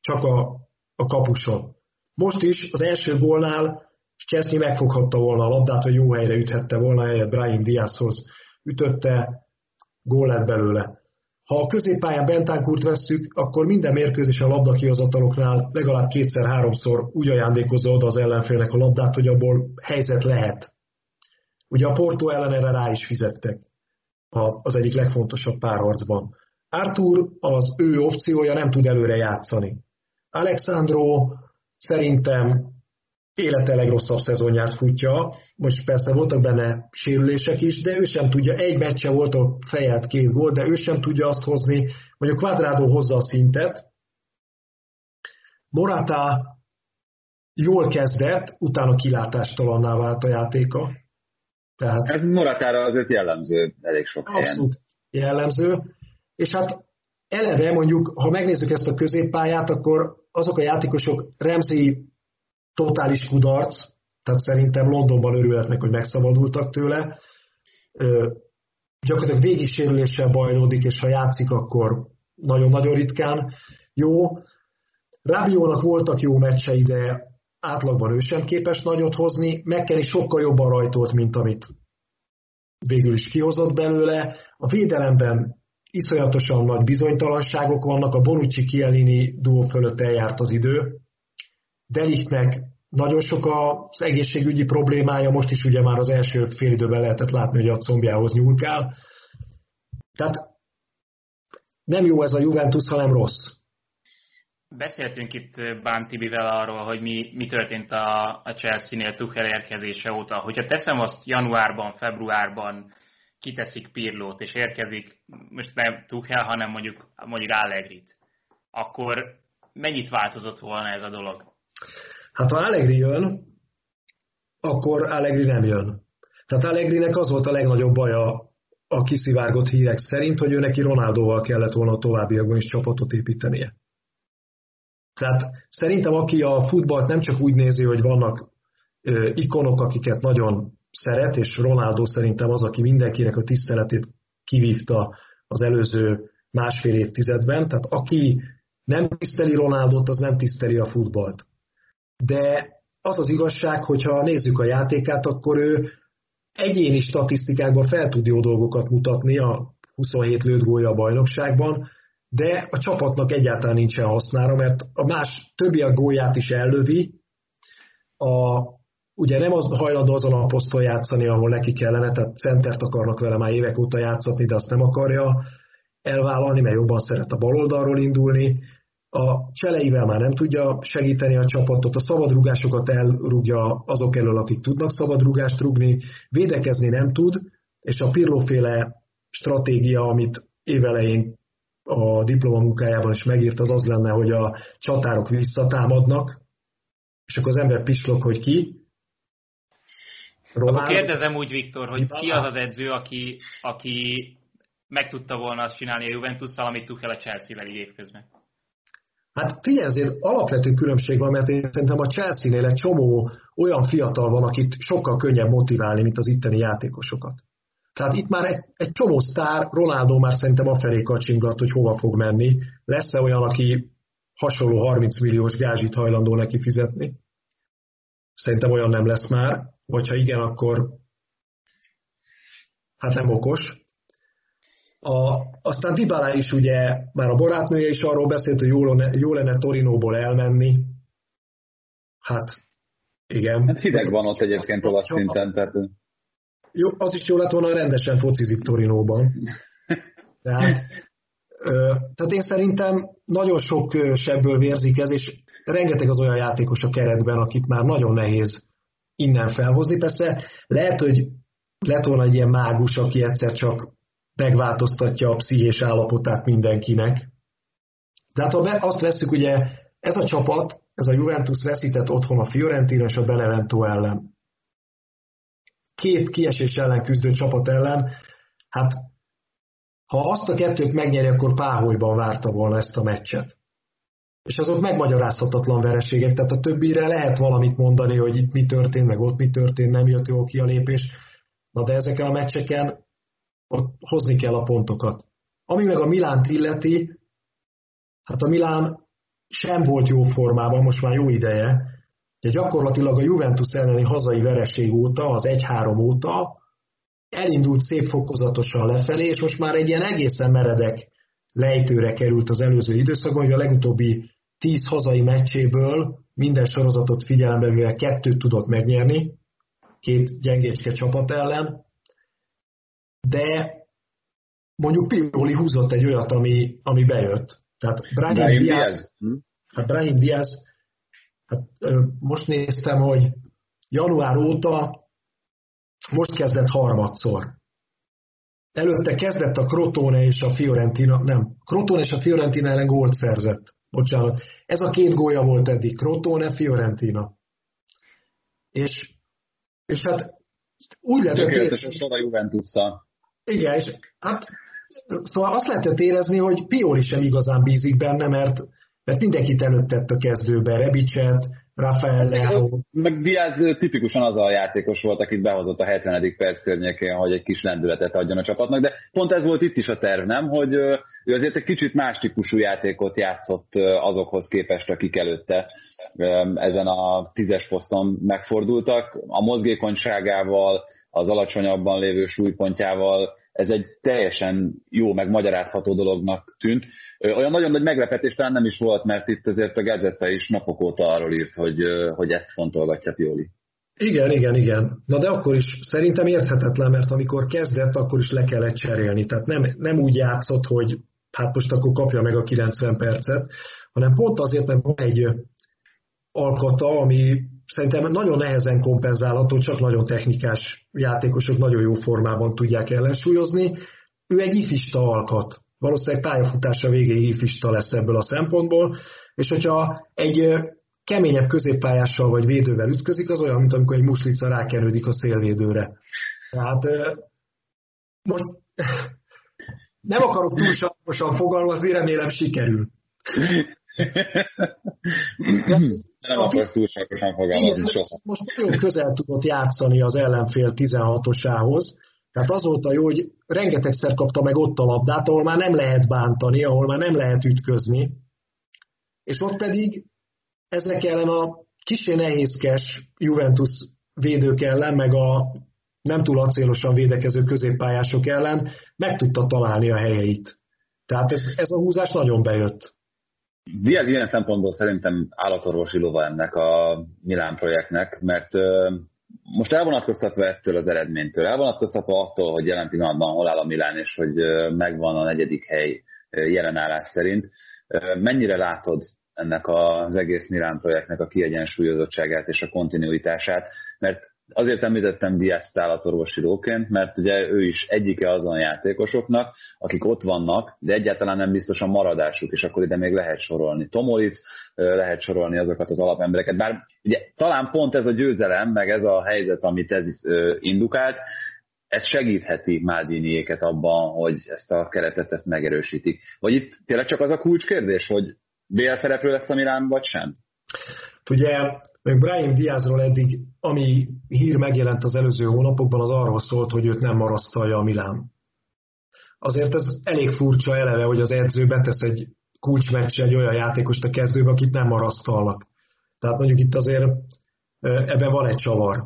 Csak a, a kapuson. Most is az első gólnál Chesney megfoghatta volna a labdát, hogy jó helyre üthette volna, helyett Brian Diazhoz ütötte, gól lett belőle. Ha a középpályán Bentánkurt vesszük, akkor minden mérkőzés a labdakihozataloknál legalább kétszer-háromszor úgy ajándékozza oda az ellenfélnek a labdát, hogy abból helyzet lehet. Ugye a Porto ellen erre rá is fizettek az egyik legfontosabb párharcban. Arthur az ő opciója nem tud előre játszani. Alexandro Szerintem élete legrosszabb szezonját futja, most persze voltak benne sérülések is, de ő sem tudja, egy meccse volt a fejelt két gól, de ő sem tudja azt hozni, a Quadrado hozza a szintet. Morata jól kezdett, utána kilátástalanná vált a játéka. Tehát, Ez Moratára azért jellemző elég sok helyen. Abszolút jellemző. És hát eleve mondjuk, ha megnézzük ezt a középpályát, akkor azok a játékosok, Remzi totális kudarc, tehát szerintem Londonban örülhetnek, hogy megszabadultak tőle. Ö, gyakorlatilag végig sérüléssel bajlódik, és ha játszik, akkor nagyon-nagyon ritkán jó. Rábiónak voltak jó meccsei, de átlagban ő sem képes nagyot hozni, McKenny sokkal jobban rajtolt, mint amit végül is kihozott belőle. A védelemben iszonyatosan nagy bizonytalanságok vannak, a Bonucci Kielini duó fölött eljárt az idő. Delichtnek nagyon sok az egészségügyi problémája, most is ugye már az első fél időben lehetett látni, hogy a combjához nyúlkál. Tehát nem jó ez a Juventus, hanem rossz. Beszéltünk itt Bán Tibivel arról, hogy mi, mi történt a, a Chelsea-nél Tuchel érkezése óta. Hogyha teszem azt januárban, februárban kiteszik Pirlót, és érkezik, most nem Tuchel, hanem mondjuk, mondjuk Allegrit, akkor mennyit változott volna ez a dolog? Hát ha Allegri jön, akkor Allegri nem jön. Tehát Allegrinek az volt a legnagyobb baja a kiszivárgott hírek szerint, hogy ő neki Ronaldóval kellett volna a továbbiakban is csapatot építenie. Tehát szerintem aki a futballt nem csak úgy nézi, hogy vannak ikonok, akiket nagyon szeret, és Ronaldo szerintem az, aki mindenkinek a tiszteletét kivívta az előző másfél évtizedben, tehát aki nem tiszteli Ronaldot, az nem tiszteli a futballt. De az az igazság, hogyha nézzük a játékát, akkor ő egyéni statisztikákban fel tud jó dolgokat mutatni a 27 lőtt gólya a bajnokságban, de a csapatnak egyáltalán nincsen hasznára, mert a más többi a gólját is ellövi, a, ugye nem az hajlandó azon a poszton játszani, ahol neki kellene, tehát centert akarnak vele már évek óta játszatni, de azt nem akarja elvállalni, mert jobban szeret a baloldalról indulni, a cseleivel már nem tudja segíteni a csapatot, a szabadrugásokat elrúgja azok elől, akik tudnak szabadrugást rugni, védekezni nem tud, és a Pirlóféle stratégia, amit évelején a diplomamunkájában is megírt, az az lenne, hogy a csatárok visszatámadnak, és akkor az ember pislog, hogy ki. Akkor kérdezem úgy, Viktor, hogy ki az az edző, aki, aki meg tudta volna azt csinálni a juventus amit Tuchel a Chelsea-vel így évközben? Hát figyelj, azért alapvető különbség van, mert én szerintem a Chelsea-nél egy csomó olyan fiatal van, akit sokkal könnyebb motiválni, mint az itteni játékosokat. Tehát itt már egy, egy csomó sztár, Ronaldo már szerintem afelé kacsingat, hogy hova fog menni. Lesz-e olyan, aki hasonló 30 milliós gázsit hajlandó neki fizetni? Szerintem olyan nem lesz már, vagy ha igen, akkor hát nem okos. A, aztán Dybala is ugye, már a barátnője is arról beszélt, hogy jó lenne, jó lenne Torinóból elmenni. Hát, igen. Hát hideg van ott egyébként olasz szinten, tehát... Jó, az is jó lett volna, rendesen focizik Torinóban. Tehát, ö, tehát én szerintem nagyon sok sebből vérzik ez, és rengeteg az olyan játékos a keretben, akit már nagyon nehéz innen felhozni. Persze lehet, hogy lett volna egy ilyen mágus, aki egyszer csak megváltoztatja a pszichés állapotát mindenkinek. De hát ha be, azt veszük, ugye ez a csapat, ez a Juventus veszített otthon a Fiorentina és a Benevento ellen. Két kiesés ellen küzdő csapat ellen, hát ha azt a kettőt megnyeri, akkor páholyban várta volna ezt a meccset. És azok megmagyarázhatatlan vereségek, tehát a többire lehet valamit mondani, hogy itt mi történt, meg ott mi történt, nem jött jó ki a lépés. Na de ezeken a meccseken ott hozni kell a pontokat. Ami meg a Milánt illeti, hát a Milán sem volt jó formában, most már jó ideje, de gyakorlatilag a Juventus elleni hazai vereség óta, az 1-3 óta elindult szép fokozatosan lefelé, és most már egy ilyen egészen meredek lejtőre került az előző időszakban, hogy a legutóbbi 10 hazai meccséből minden sorozatot figyelembe véve kettőt tudott megnyerni, két gyengécske csapat ellen, de mondjuk Pioli húzott egy olyat, ami, ami bejött. Tehát Brahim, Brahim Diaz, Diaz. Hm? Hát Brahim Diaz, hát, most néztem, hogy január óta most kezdett harmadszor. Előtte kezdett a Crotone és a Fiorentina, nem, Crotone és a Fiorentina ellen gólt szerzett. Bocsánat. Ez a két gólya volt eddig, Crotone, Fiorentina. És, és hát úgy lehet... Tökéletes a sor a juventus igen, és hát szóval azt lehetett érezni, hogy Pioli sem igazán bízik benne, mert, mert mindenkit előtt tett a kezdőbe, Rebicset, Rafael Leao. Meg Diaz tipikusan az a játékos volt, akit behozott a 70. perc környékén, hogy egy kis lendületet adjon a csapatnak, de pont ez volt itt is a terv, nem? Hogy ő azért egy kicsit más típusú játékot játszott azokhoz képest, akik előtte ezen a tízes poszton megfordultak. A mozgékonyságával, az alacsonyabban lévő súlypontjával ez egy teljesen jó, meg magyarázható dolognak tűnt. Olyan nagyon nagy meglepetés talán nem is volt, mert itt azért a Gazetta is napok óta arról írt, hogy, hogy ezt fontolgatja Pioli. Igen, igen, igen. Na de akkor is szerintem érthetetlen, mert amikor kezdett, akkor is le kellett cserélni. Tehát nem, nem úgy játszott, hogy hát most akkor kapja meg a 90 percet, hanem pont azért, mert van egy alkata, ami szerintem nagyon nehezen kompenzálható, csak nagyon technikás játékosok nagyon jó formában tudják ellensúlyozni. Ő egy ifista alkat. Valószínűleg pályafutása végéig ifista lesz ebből a szempontból, és hogyha egy keményebb középpályással vagy védővel ütközik, az olyan, mint amikor egy muslica rákenődik a szélvédőre. Tehát most nem akarok túlságosan fogalmazni, remélem sikerül. nem akarsz túlságosan fogalmazni soha. Most nagyon közel tudott játszani az ellenfél 16-osához, tehát az volt a jó, hogy rengetegszer kapta meg ott a labdát, ahol már nem lehet bántani, ahol már nem lehet ütközni, és ott pedig ezek ellen a kicsi nehézkes Juventus védők ellen, meg a nem túl acélosan védekező középpályások ellen meg tudta találni a helyeit. Tehát ez, ez a húzás nagyon bejött. Diaz ilyen szempontból szerintem állatorvosi lova ennek a Milán projektnek, mert most elvonatkoztatva ettől az eredménytől, elvonatkoztatva attól, hogy jelen pillanatban hol áll a Milán, és hogy megvan a negyedik hely jelenállás szerint, mennyire látod ennek az egész Milán projektnek a kiegyensúlyozottságát és a kontinuitását, mert azért említettem Diaz állatorvosi lóként, mert ugye ő is egyike azon játékosoknak, akik ott vannak, de egyáltalán nem biztos a maradásuk, és akkor ide még lehet sorolni Tomolit, lehet sorolni azokat az alapembereket, bár ugye talán pont ez a győzelem, meg ez a helyzet, amit ez indukált, ez segítheti Mádiniéket abban, hogy ezt a keretet ezt megerősítik. Vagy itt tényleg csak az a kulcskérdés, hogy BL szereplő lesz a Milán, vagy sem? Ugye meg Brian Diazról eddig, ami hír megjelent az előző hónapokban, az arról szólt, hogy őt nem marasztalja a Milán. Azért ez elég furcsa eleve, hogy az edző betesz egy kulcsmeccs egy olyan játékost a kezdőbe, akit nem marasztalnak. Tehát mondjuk itt azért ebben van egy csavar,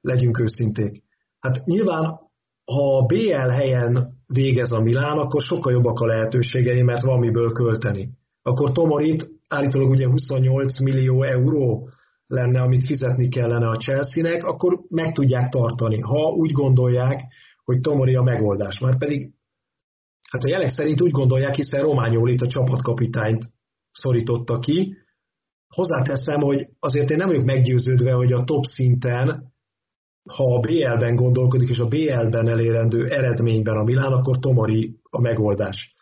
legyünk őszinték. Hát nyilván, ha a BL helyen végez a Milán, akkor sokkal jobbak a lehetőségei, mert van miből költeni. Akkor Tomorit állítólag ugye 28 millió euró lenne, amit fizetni kellene a Chelsea-nek, akkor meg tudják tartani, ha úgy gondolják, hogy Tomori a megoldás. Már pedig, hát a jelek szerint úgy gondolják, hiszen Rományolit a csapatkapitányt szorította ki. Hozzáteszem, hogy azért én nem vagyok meggyőződve, hogy a top szinten, ha a BL-ben gondolkodik, és a BL-ben elérendő eredményben a Milán, akkor Tomori a megoldás.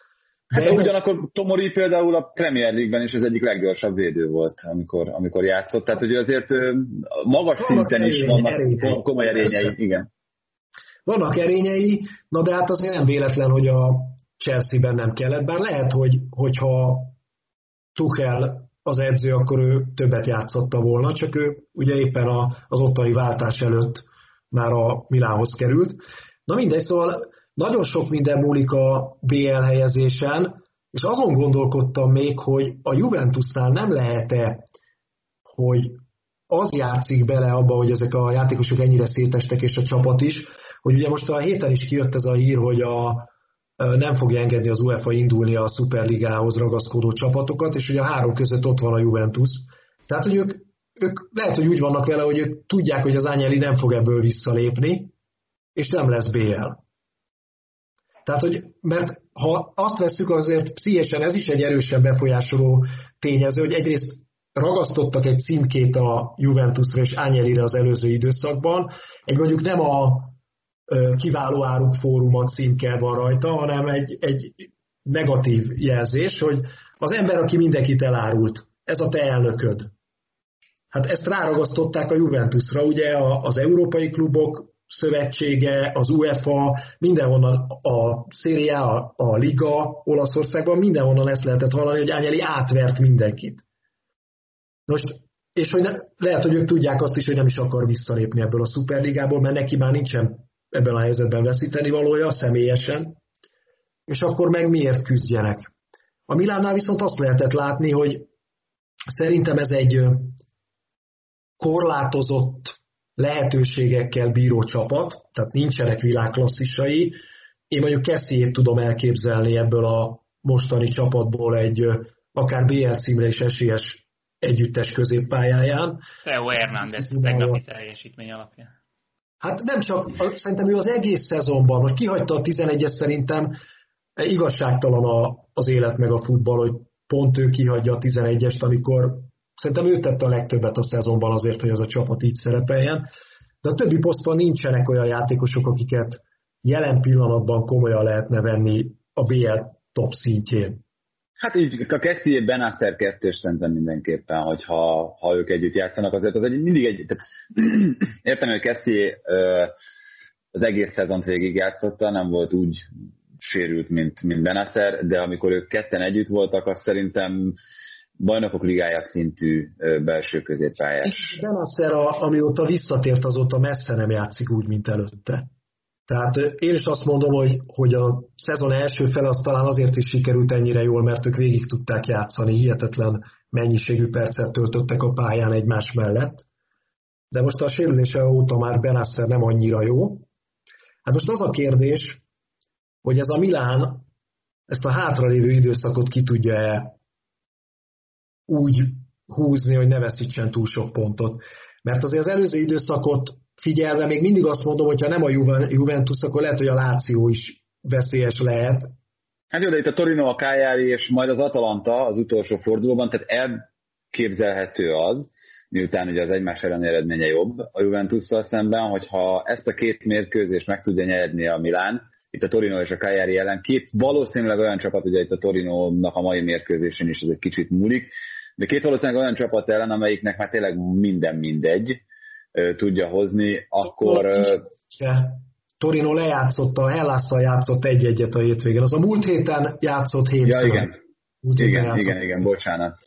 Hát de ugyanakkor Tomori például a Premier League-ben is az egyik leggyorsabb védő volt, amikor, amikor játszott. Tehát, hogy azért magas szinten is vannak erényei. komoly erényei. Igen. Vannak erényei, na de hát azért nem véletlen, hogy a Chelsea-ben nem kellett, bár lehet, hogy, hogyha Tuchel az edző, akkor ő többet játszotta volna, csak ő ugye éppen a, az ottani váltás előtt már a Milánhoz került. Na mindegy, szóval nagyon sok minden múlik a BL helyezésen, és azon gondolkodtam még, hogy a Juventusnál nem lehet-e, hogy az játszik bele abba, hogy ezek a játékosok ennyire szétestek, és a csapat is, hogy ugye most a héten is kijött ez a hír, hogy a, nem fogja engedni az UEFA indulni a Superligához ragaszkodó csapatokat, és ugye a három között ott van a Juventus. Tehát, hogy ők, ők lehet, hogy úgy vannak vele, hogy ők tudják, hogy az Ányeli nem fog ebből visszalépni, és nem lesz BL. Tehát, hogy, mert ha azt veszük, azért pszichésen ez is egy erősen befolyásoló tényező, hogy egyrészt ragasztottak egy címkét a Juventusra és Ányelire az előző időszakban, egy mondjuk nem a kiváló áruk fóruma címke van rajta, hanem egy, egy negatív jelzés, hogy az ember, aki mindenkit elárult, ez a te elnököd. Hát ezt ráragasztották a Juventusra, ugye az európai klubok szövetsége, az UEFA, mindenhonnan a Serie A, a Liga Olaszországban, mindenhonnan ezt lehetett hallani, hogy Ányeli átvert mindenkit. Most és hogy ne, lehet, hogy ők tudják azt is, hogy nem is akar visszalépni ebből a szuperligából, mert neki már nincsen ebben a helyzetben veszíteni valója személyesen, és akkor meg miért küzdjenek. A Milánnál viszont azt lehetett látni, hogy szerintem ez egy korlátozott lehetőségekkel bíró csapat, tehát nincsenek világklasszisai. Én mondjuk Kessiét tudom elképzelni ebből a mostani csapatból egy akár BL címre is esélyes együttes középpályáján. Theo Hernández tegnapi teljesítmény alapján. Hát nem csak, szerintem ő az egész szezonban, most kihagyta a 11-et szerintem, igazságtalan a, az élet meg a futball, hogy pont ő kihagyja a 11-est, amikor szerintem ő tette a legtöbbet a szezonban azért, hogy az a csapat így szerepeljen. De a többi posztban nincsenek olyan játékosok, akiket jelen pillanatban komolyan lehetne venni a BL top szintjén. Hát így a Kessie Benasser kettős szerintem mindenképpen, hogyha ha ők együtt játszanak, azért az egy, mindig egy, tehát, értem, hogy Kessie az egész szezont végig játszotta, nem volt úgy sérült, mint, mint Benasser, de amikor ők ketten együtt voltak, azt szerintem bajnokok ligája szintű belső középpályás. Benasser, amióta visszatért, azóta messze nem játszik úgy, mint előtte. Tehát én is azt mondom, hogy, hogy a szezon első fel az talán azért is sikerült ennyire jól, mert ők végig tudták játszani, hihetetlen mennyiségű percet töltöttek a pályán egymás mellett. De most a sérülése óta már Benasser nem annyira jó. Hát most az a kérdés, hogy ez a Milán ezt a hátralévő időszakot ki tudja-e úgy húzni, hogy ne veszítsen túl sok pontot. Mert azért az előző időszakot figyelve még mindig azt mondom, hogyha nem a Juventus, akkor lehet, hogy a Láció is veszélyes lehet. Hát jó, de itt a Torino, a Cagliari és majd az Atalanta az utolsó fordulóban, tehát elképzelhető az, miután ugye az egymás elleni eredménye jobb a Juventusszal szemben, hogyha ezt a két mérkőzést meg tudja nyerni a Milán, itt a Torino és a Cagliari ellen. Két valószínűleg olyan csapat, ugye itt a Torino-nak a mai mérkőzésén is ez egy kicsit múlik, de két valószínűleg olyan csapat ellen, amelyiknek már tényleg minden mindegy tudja hozni, akkor... Torino lejátszotta, a Hellásszal játszott egy-egyet a hétvégén. Az a múlt héten játszott hétszer. Ja, igen. Múlt igen, játszott. igen, igen, bocsánat.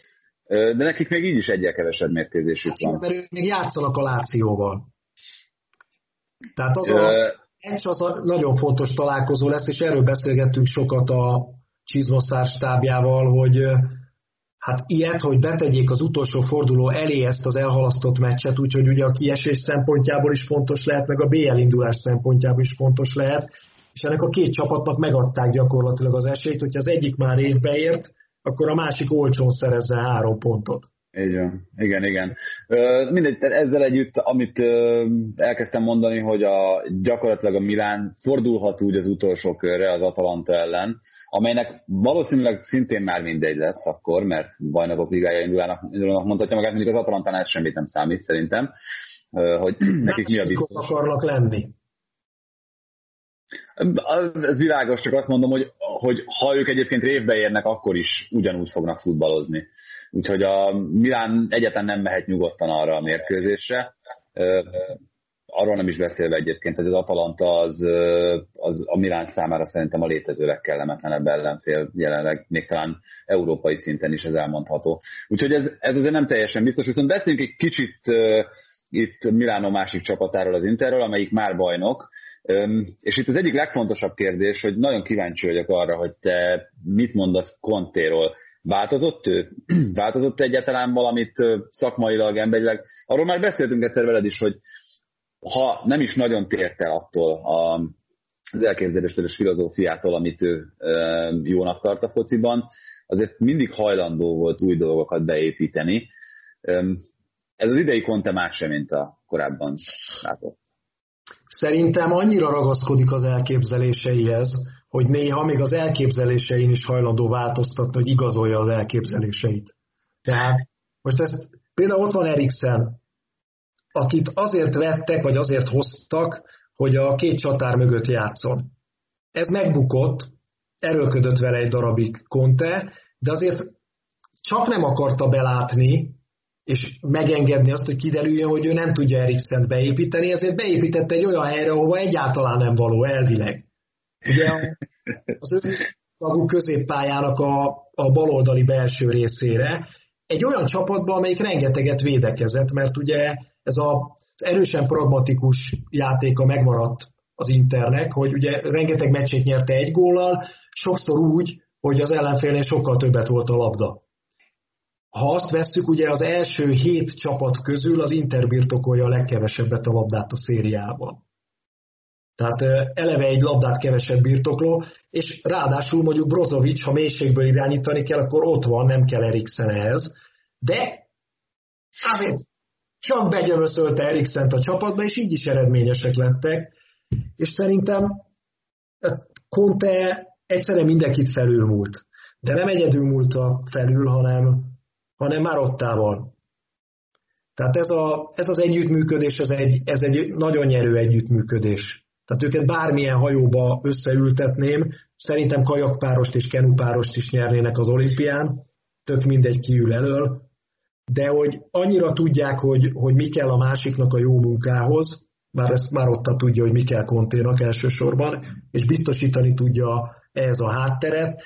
De nekik még így is egyel kevesebb mérkőzésük hát, van. Mert ők még játszanak a Lációval. Tehát az a, ez az a nagyon fontos találkozó lesz, és erről beszélgettünk sokat a Csizmoszár stábjával, hogy hát ilyet, hogy betegyék az utolsó forduló elé ezt az elhalasztott meccset, úgyhogy ugye a kiesés szempontjából is fontos lehet, meg a BL indulás szempontjából is fontos lehet, és ennek a két csapatnak megadták gyakorlatilag az esélyt, hogyha az egyik már évbe ért, akkor a másik olcsón szerezze három pontot. Így van. Igen, igen. Mindegy, ezzel együtt, amit elkezdtem mondani, hogy a, gyakorlatilag a Milán fordulhat úgy az utolsó körre az Atalanta ellen, amelynek valószínűleg szintén már mindegy lesz akkor, mert bajnokok ligája indulnak, indulnak mondhatja magát, mondjuk az Atalantánál semmit nem számít szerintem, hogy nekik mi a biztos. akarnak lenni. Ez világos, csak azt mondom, hogy, hogy ha ők egyébként révbe érnek, akkor is ugyanúgy fognak futballozni. Úgyhogy a Milán egyetlen nem mehet nyugodtan arra a mérkőzésre. Arról nem is beszélve egyébként, hogy az Atalanta az, az a Milán számára szerintem a létező legkellemetlenebb ellenfél jelenleg, még talán európai szinten is ez elmondható. Úgyhogy ez, ez azért nem teljesen biztos, viszont beszéljünk egy kicsit itt Milánó másik csapatáról, az Interről, amelyik már bajnok, és itt az egyik legfontosabb kérdés, hogy nagyon kíváncsi vagyok arra, hogy te mit mondasz Contéról. Változott ő? Változott egyáltalán valamit szakmailag, emberileg? Arról már beszéltünk egyszer veled is, hogy ha nem is nagyon tért el attól a, az elképzeléstől és filozófiától, amit ő jónak tart a fociban, azért mindig hajlandó volt új dolgokat beépíteni. Ez az idei konte más sem, mint a korábban látott. Szerintem annyira ragaszkodik az elképzeléseihez, hogy néha még az elképzelésein is hajlandó változtatni, hogy igazolja az elképzeléseit. Tehát most ez például ott van Eriksen, akit azért vettek, vagy azért hoztak, hogy a két csatár mögött játszon. Ez megbukott, erőlködött vele egy darabig Conte, de azért csak nem akarta belátni, és megengedni azt, hogy kiderüljön, hogy ő nem tudja Eriksent beépíteni, ezért beépítette egy olyan helyre, ahova egyáltalán nem való elvileg. Ugye az ő tagú középpályának a, a baloldali belső részére, egy olyan csapatba, amelyik rengeteget védekezett, mert ugye ez a erősen pragmatikus játéka megmaradt az Internek, hogy ugye rengeteg meccsét nyerte egy góllal, sokszor úgy, hogy az ellenfélnél sokkal többet volt a labda. Ha azt vesszük, ugye az első hét csapat közül az Inter birtokolja a legkevesebbet a labdát a szériában. Tehát eleve egy labdát kevesebb birtokló, és ráadásul mondjuk Brozovic, ha mélységből irányítani kell, akkor ott van, nem kell Eriksen ehhez. De azért csak begyömöszölte Eriksent a csapatba, és így is eredményesek lettek, és szerintem Conte egyszerűen mindenkit felülmúlt. De nem egyedül múlta felül, hanem, hanem már ottával. Tehát ez, a, ez az együttműködés, ez egy, ez egy nagyon nyerő együttműködés. Tehát őket bármilyen hajóba összeültetném, szerintem kajakpárost és kenupárost is nyernének az olimpián, tök mindegy kiül elől, de hogy annyira tudják, hogy, hogy mi kell a másiknak a jó munkához, már ezt már ott tudja, hogy mi kell konténak elsősorban, és biztosítani tudja ehhez a hátteret.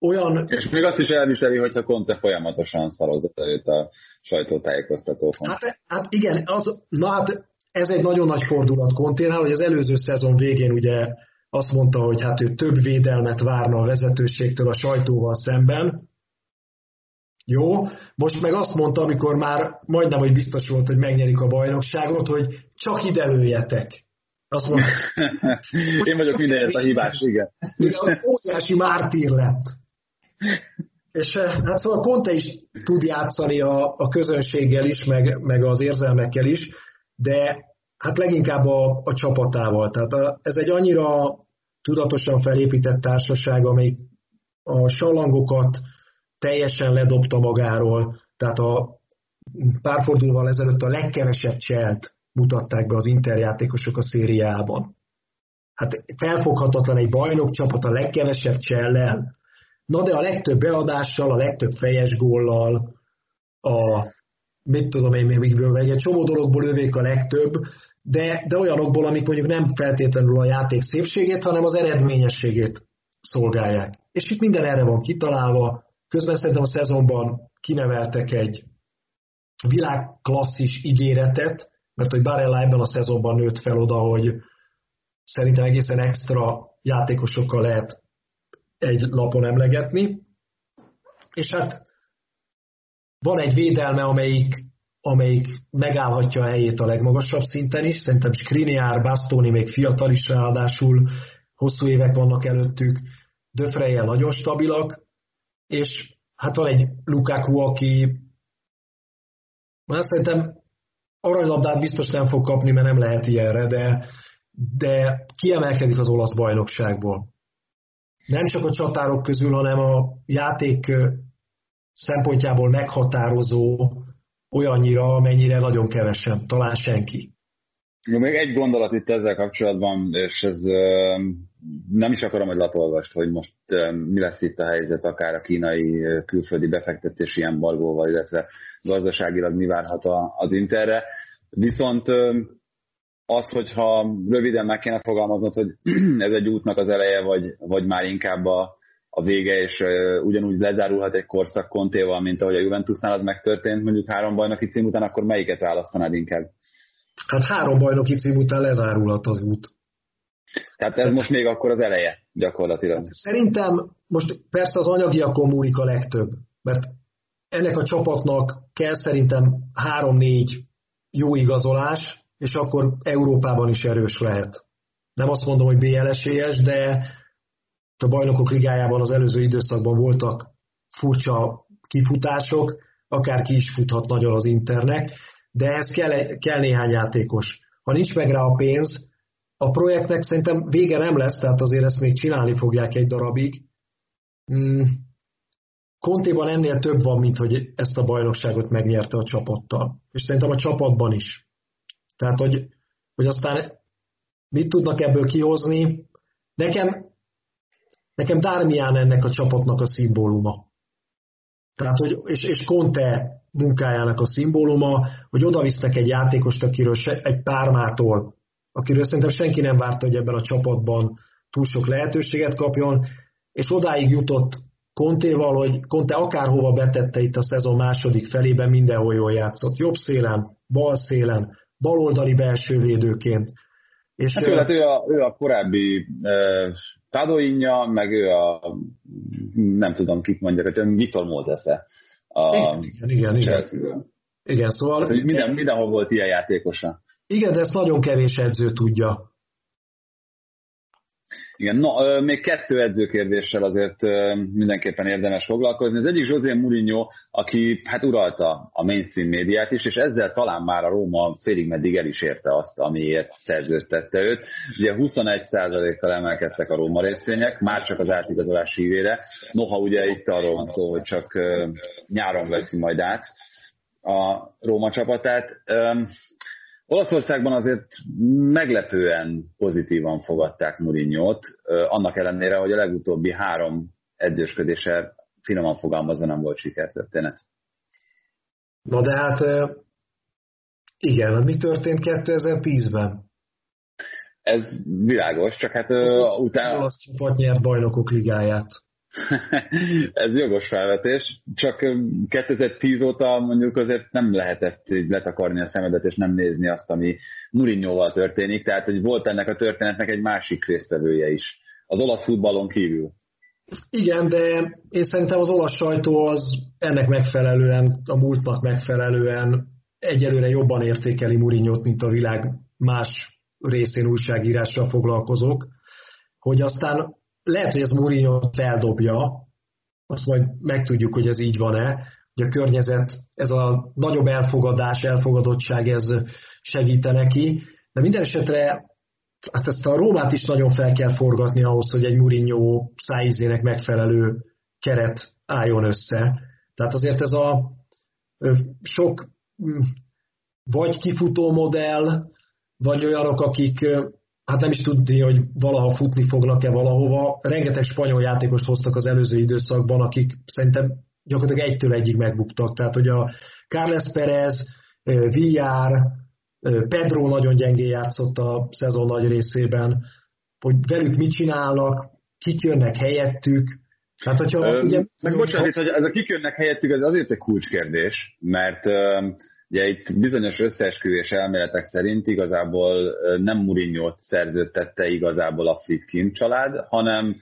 Olyan... És még azt is elviseli, hogyha Conte folyamatosan szarozott előtt a sajtótájékoztatókon. Hát, hát igen, az, na hát ez egy nagyon nagy fordulat Conténál, hogy az előző szezon végén ugye azt mondta, hogy hát ő több védelmet várna a vezetőségtől a sajtóval szemben, jó, most meg azt mondta, amikor már majdnem, hogy biztos volt, hogy megnyerik a bajnokságot, hogy csak ide lőjetek. Azt mondta, Én vagyok mindenért a hibás, igen. Igen, az óriási mártír lett. És eh, hát szóval Conte is tud játszani a, a közönséggel is, meg, meg az érzelmekkel is, de hát leginkább a, a csapatával. Tehát a, ez egy annyira tudatosan felépített társaság, amely a salangokat, teljesen ledobta magáról, tehát a pár fordulóval ezelőtt a legkevesebb cselt mutatták be az interjátékosok a szériában. Hát felfoghatatlan egy bajnok csapat a legkevesebb csellel, na de a legtöbb beadással, a legtöbb fejes góllal, a mit tudom én még egy csomó dologból övék a legtöbb, de, de olyanokból, amik mondjuk nem feltétlenül a játék szépségét, hanem az eredményességét szolgálják. És itt minden erre van kitalálva, Közben szerintem a szezonban kineveltek egy világklasszis ígéretet, mert hogy Barella ebben a szezonban nőtt fel oda, hogy szerintem egészen extra játékosokkal lehet egy lapon emlegetni. És hát van egy védelme, amelyik, amelyik megállhatja a helyét a legmagasabb szinten is. Szerintem Skriniar, Bastoni még fiatal is ráadásul, hosszú évek vannak előttük, Döfrejel nagyon stabilak, és hát van egy Lukaku, aki már szerintem aranylabdát biztos nem fog kapni, mert nem lehet ilyenre, de, de kiemelkedik az olasz bajnokságból. Nem csak a csatárok közül, hanem a játék szempontjából meghatározó olyannyira, amennyire nagyon kevesen, talán senki. Még egy gondolat itt ezzel kapcsolatban, és ez nem is akarom, hogy latolvast, hogy most mi lesz itt a helyzet, akár a kínai külföldi befektetési embargóval, illetve gazdaságilag mi várhat az Interre. Viszont azt, hogyha röviden meg kéne fogalmaznod, hogy ez egy útnak az eleje, vagy, vagy már inkább a, a vége, és ugyanúgy lezárulhat egy korszak kontéval, mint ahogy a Juventusnál az megtörtént, mondjuk három bajnoki cím után, akkor melyiket választanád inkább? Hát három bajnoki cím után lezárulhat az út. Tehát ez most még akkor az eleje gyakorlatilag. Szerintem most persze az anyagiakon múlik a legtöbb, mert ennek a csapatnak kell szerintem három-négy jó igazolás, és akkor Európában is erős lehet. Nem azt mondom, hogy BL esélyes, de a bajnokok ligájában az előző időszakban voltak furcsa kifutások, akár ki is futhat nagyon az Internek, de ehhez kell, kell néhány játékos. Ha nincs meg rá a pénz, a projektnek szerintem vége nem lesz, tehát azért ezt még csinálni fogják egy darabig. Mm. Kontéban ennél több van, mint hogy ezt a bajnokságot megnyerte a csapattal. És szerintem a csapatban is. Tehát, hogy, hogy aztán mit tudnak ebből kihozni. Nekem, nekem Darmian ennek a csapatnak a szimbóluma. Tehát, hogy, és, és Conte munkájának a szimbóluma, hogy oda visznek egy játékost, akiről se, egy pármától, akiről szerintem senki nem várta, hogy ebben a csapatban túl sok lehetőséget kapjon, és odáig jutott Kontéval, hogy Konte akárhova betette itt a szezon második felében, mindenhol jól játszott. Jobb szélen, bal szélen, baloldali belső védőként. És hát ő, hát ő, a, ő a korábbi Tadoinja, meg ő a nem tudom kit mondjak, hogy Vitor Mózesze. A igen, igen, igen. Igen, szóval... Hát, minden, mindenhol volt ilyen játékosa. Igen, de ezt nagyon kevés edző tudja. Igen, no, még kettő edzőkérdéssel azért mindenképpen érdemes foglalkozni. Az egyik José Mourinho, aki hát uralta a mainstream médiát is, és ezzel talán már a Róma félig meddig el is érte azt, amiért szerződtette őt. Ugye 21%-kal emelkedtek a Róma részvények, már csak az átigazolás hívére. Noha ugye itt arról van szó, hogy csak nyáron veszi majd át a Róma csapatát. Olaszországban azért meglepően pozitívan fogadták Murinyót, annak ellenére, hogy a legutóbbi három edzősködése finoman fogalmazva nem volt sikertörténet. Na de hát igen, mi történt 2010-ben? Ez világos, csak hát utána... Olasz csapat nyert bajnokok ligáját. Ez jogos felvetés, csak 2010 óta mondjuk azért nem lehetett letakarni a szemedet és nem nézni azt, ami Mourinhoval történik, tehát hogy volt ennek a történetnek egy másik résztvevője is, az olasz futballon kívül. Igen, de én szerintem az olasz sajtó az ennek megfelelően, a múltnak megfelelően egyelőre jobban értékeli Mourinho-t, mint a világ más részén újságírással foglalkozók, hogy aztán lehet, hogy ez Mourinho feldobja, azt majd megtudjuk, hogy ez így van-e, hogy a környezet, ez a nagyobb elfogadás, elfogadottság, ez segíte neki, de minden esetre hát ezt a Rómát is nagyon fel kell forgatni ahhoz, hogy egy Mourinho szájízének megfelelő keret álljon össze. Tehát azért ez a sok vagy kifutó modell, vagy olyanok, akik hát nem is tudni, hogy valaha futni fognak-e valahova. Rengeteg spanyol játékost hoztak az előző időszakban, akik szerintem gyakorlatilag egytől egyig megbuktak. Tehát, hogy a Carles Perez, Villar, Pedro nagyon gyengén játszott a szezon nagy részében, hogy velük mit csinálnak, kik jönnek helyettük, tehát, hogyha, Ö, ugye, meg bocsánat, hogy ez a kik jönnek helyettük, ez azért egy kulcskérdés, mert Ugye itt bizonyos összeesküvés elméletek szerint igazából nem Mourinho-t szerződtette igazából a Fritkin család, hanem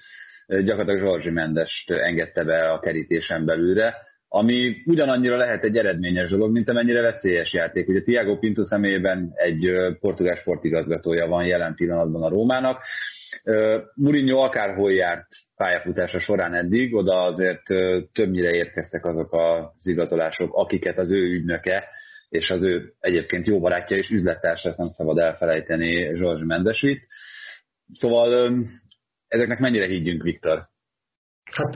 gyakorlatilag Zsorzsi Mendest engedte be a kerítésen belülre, ami ugyanannyira lehet egy eredményes dolog, mint amennyire veszélyes játék. Ugye Tiago Pinto személyében egy portugál sportigazgatója van jelen pillanatban a Rómának. Mourinho akárhol járt pályafutása során eddig, oda azért többnyire érkeztek azok az igazolások, akiket az ő ügynöke és az ő egyébként jó barátja és üzlettársa, ezt nem szabad elfelejteni, Zsorzs Mendesvit. Szóval ezeknek mennyire higgyünk, Viktor? Hát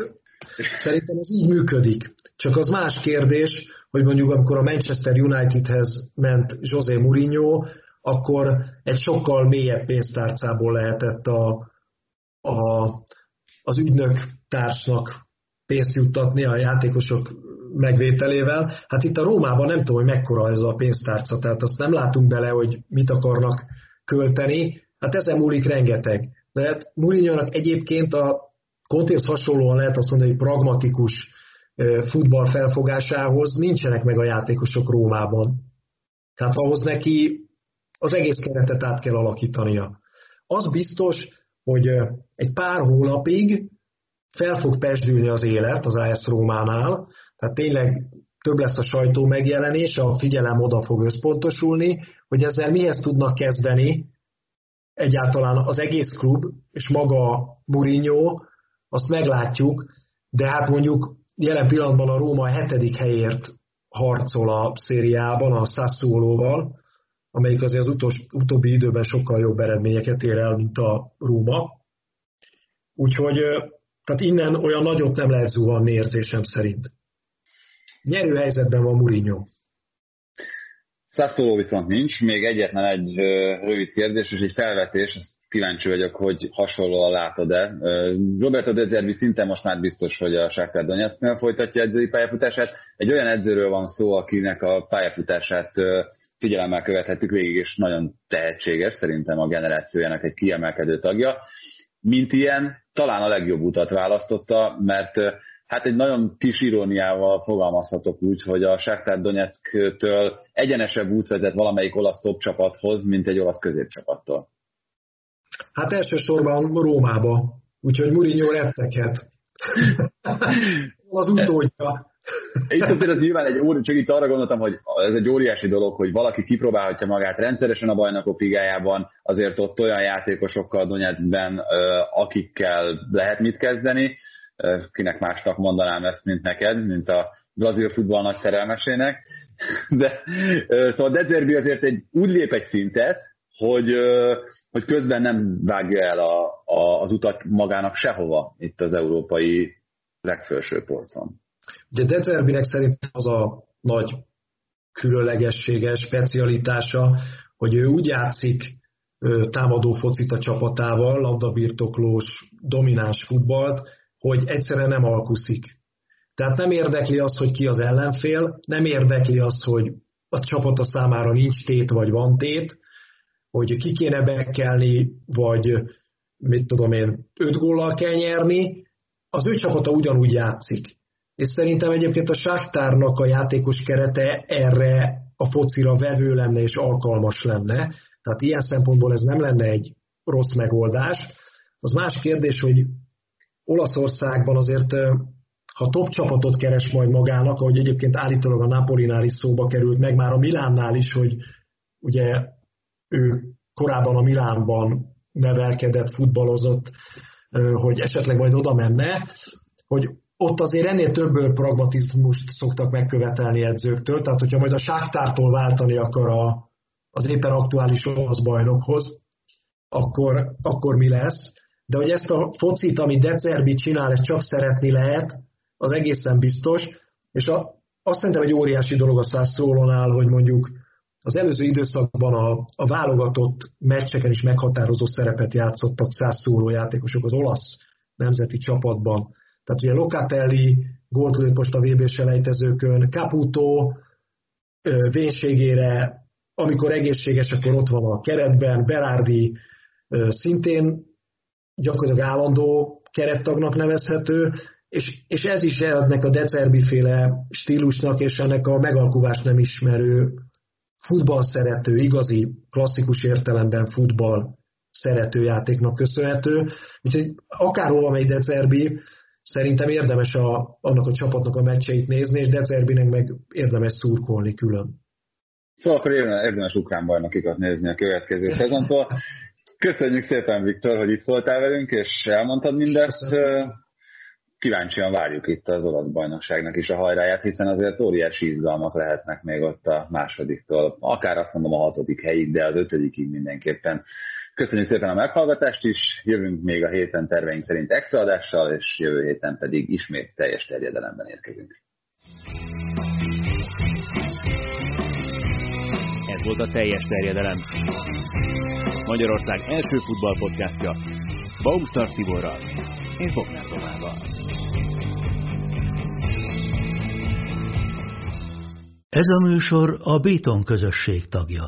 szerintem ez így működik. Csak az más kérdés, hogy mondjuk amikor a Manchester Unitedhez ment José Mourinho, akkor egy sokkal mélyebb pénztárcából lehetett a, a, az ügynök társnak pénzt juttatni a játékosok megvételével. Hát itt a Rómában nem tudom, hogy mekkora ez a pénztárca, tehát azt nem látunk bele, hogy mit akarnak költeni. Hát ezen múlik rengeteg. De hát Mourinho-nak egyébként a Contéhoz hasonlóan lehet azt mondani, hogy pragmatikus futball felfogásához nincsenek meg a játékosok Rómában. Tehát ahhoz neki az egész keretet át kell alakítania. Az biztos, hogy egy pár hónapig fel fog pesdülni az élet az AS Rómánál, tehát tényleg több lesz a sajtó megjelenés, a figyelem oda fog összpontosulni, hogy ezzel mihez tudnak kezdeni egyáltalán az egész klub, és maga Mourinho, azt meglátjuk, de hát mondjuk jelen pillanatban a Róma a hetedik helyért harcol a szériában, a Sassuolo-val, amelyik azért az utolsó, utóbbi időben sokkal jobb eredményeket ér el, mint a Róma. Úgyhogy tehát innen olyan nagyot nem lehet zuhanni érzésem szerint. Nyerő helyzetben van Mourinho. Sassuolo viszont nincs, még egyetlen egy rövid kérdés, és egy felvetés, ezt kíváncsi vagyok, hogy hasonlóan látod-e. Roberto De Zerbi szinte most már biztos, hogy a Shakhtar Donetsknél folytatja edzői pályafutását. Egy olyan edzőről van szó, akinek a pályafutását figyelemmel követhettük végig, és nagyon tehetséges, szerintem a generációjának egy kiemelkedő tagja. Mint ilyen, talán a legjobb utat választotta, mert hát egy nagyon kis iróniával fogalmazhatok úgy, hogy a Shakhtar Donetsk-től egyenesebb út vezet valamelyik olasz top csapathoz, mint egy olasz középcsapattól. Hát elsősorban Rómába, úgyhogy Mourinho retteghet. az utódja. Itt azért az nyilván egy óri, csak itt arra gondoltam, hogy ez egy óriási dolog, hogy valaki kipróbálhatja magát rendszeresen a bajnokok ligájában, azért ott olyan játékosokkal Donetskben, akikkel lehet mit kezdeni, kinek másnak mondanám ezt, mint neked, mint a brazil futball nagy szerelmesének. De, szóval Dezerbi azért egy, úgy lép egy szintet, hogy, hogy közben nem vágja el a, a, az utat magának sehova itt az európai legfelső polcon. De Dezerbinek szerint az a nagy különlegessége, specialitása, hogy ő úgy játszik támadó focit a csapatával, labdabirtoklós, domináns futballt, hogy egyszerűen nem alkuszik. Tehát nem érdekli az, hogy ki az ellenfél, nem érdekli az, hogy a csapata számára nincs tét vagy van tét, hogy ki kéne bekelni, vagy mit tudom én, öt góllal kell nyerni, az ő csapata ugyanúgy játszik. És szerintem egyébként a Sáktárnak a játékos kerete erre a focira vevő lenne és alkalmas lenne. Tehát ilyen szempontból ez nem lenne egy rossz megoldás. Az más kérdés, hogy Olaszországban azért, ha top csapatot keres majd magának, ahogy egyébként állítólag a Napolinál is szóba került, meg már a Milánnál is, hogy ugye ő korábban a Milánban nevelkedett, futballozott, hogy esetleg majd oda menne, hogy ott azért ennél több pragmatizmust szoktak megkövetelni edzőktől, tehát hogyha majd a Sáktártól váltani akar a, az éppen aktuális olasz bajnokhoz, akkor, akkor mi lesz? De hogy ezt a focit, amit Decerbi csinál, ezt csak szeretni lehet, az egészen biztos, és a, azt szerintem egy óriási dolog a Sassuolónál, hogy mondjuk az előző időszakban a, a válogatott meccseken is meghatározó szerepet játszottak Sassuolo játékosok az olasz nemzeti csapatban. Tehát ugye Locatelli gólt lőtt most a VB selejtezőkön, Caputo vénségére, amikor egészséges, akkor ott van a keretben, Berardi szintén gyakorlatilag állandó kerettagnak nevezhető, és, és ez is ennek a Decerbi féle stílusnak és ennek a megalkuvást nem ismerő futball szerető, igazi, klasszikus értelemben futball szerető játéknak köszönhető. Úgyhogy akárhova megy Decerbi, szerintem érdemes a, annak a csapatnak a meccseit nézni, és Decerbinek meg érdemes szurkolni külön. Szóval akkor érdemes ukrán bajnokikat nézni a következő szezontól. Köszönjük szépen, Viktor, hogy itt voltál velünk, és elmondtad mindezt. Köszönöm. Kíváncsian várjuk itt az olasz bajnokságnak is a hajráját, hiszen azért óriási izgalmak lehetnek még ott a másodiktól, akár azt mondom a hatodik helyig, de az ötödikig mindenképpen. Köszönjük szépen a meghallgatást is, jövünk még a héten terveink szerint extra adással, és jövő héten pedig ismét teljes terjedelemben érkezünk. Volt a teljes terjedelem. Magyarország első futballpodcastja Baumstark Tiborral és Bognár Tomával. Ez a műsor a Béton közösség tagja.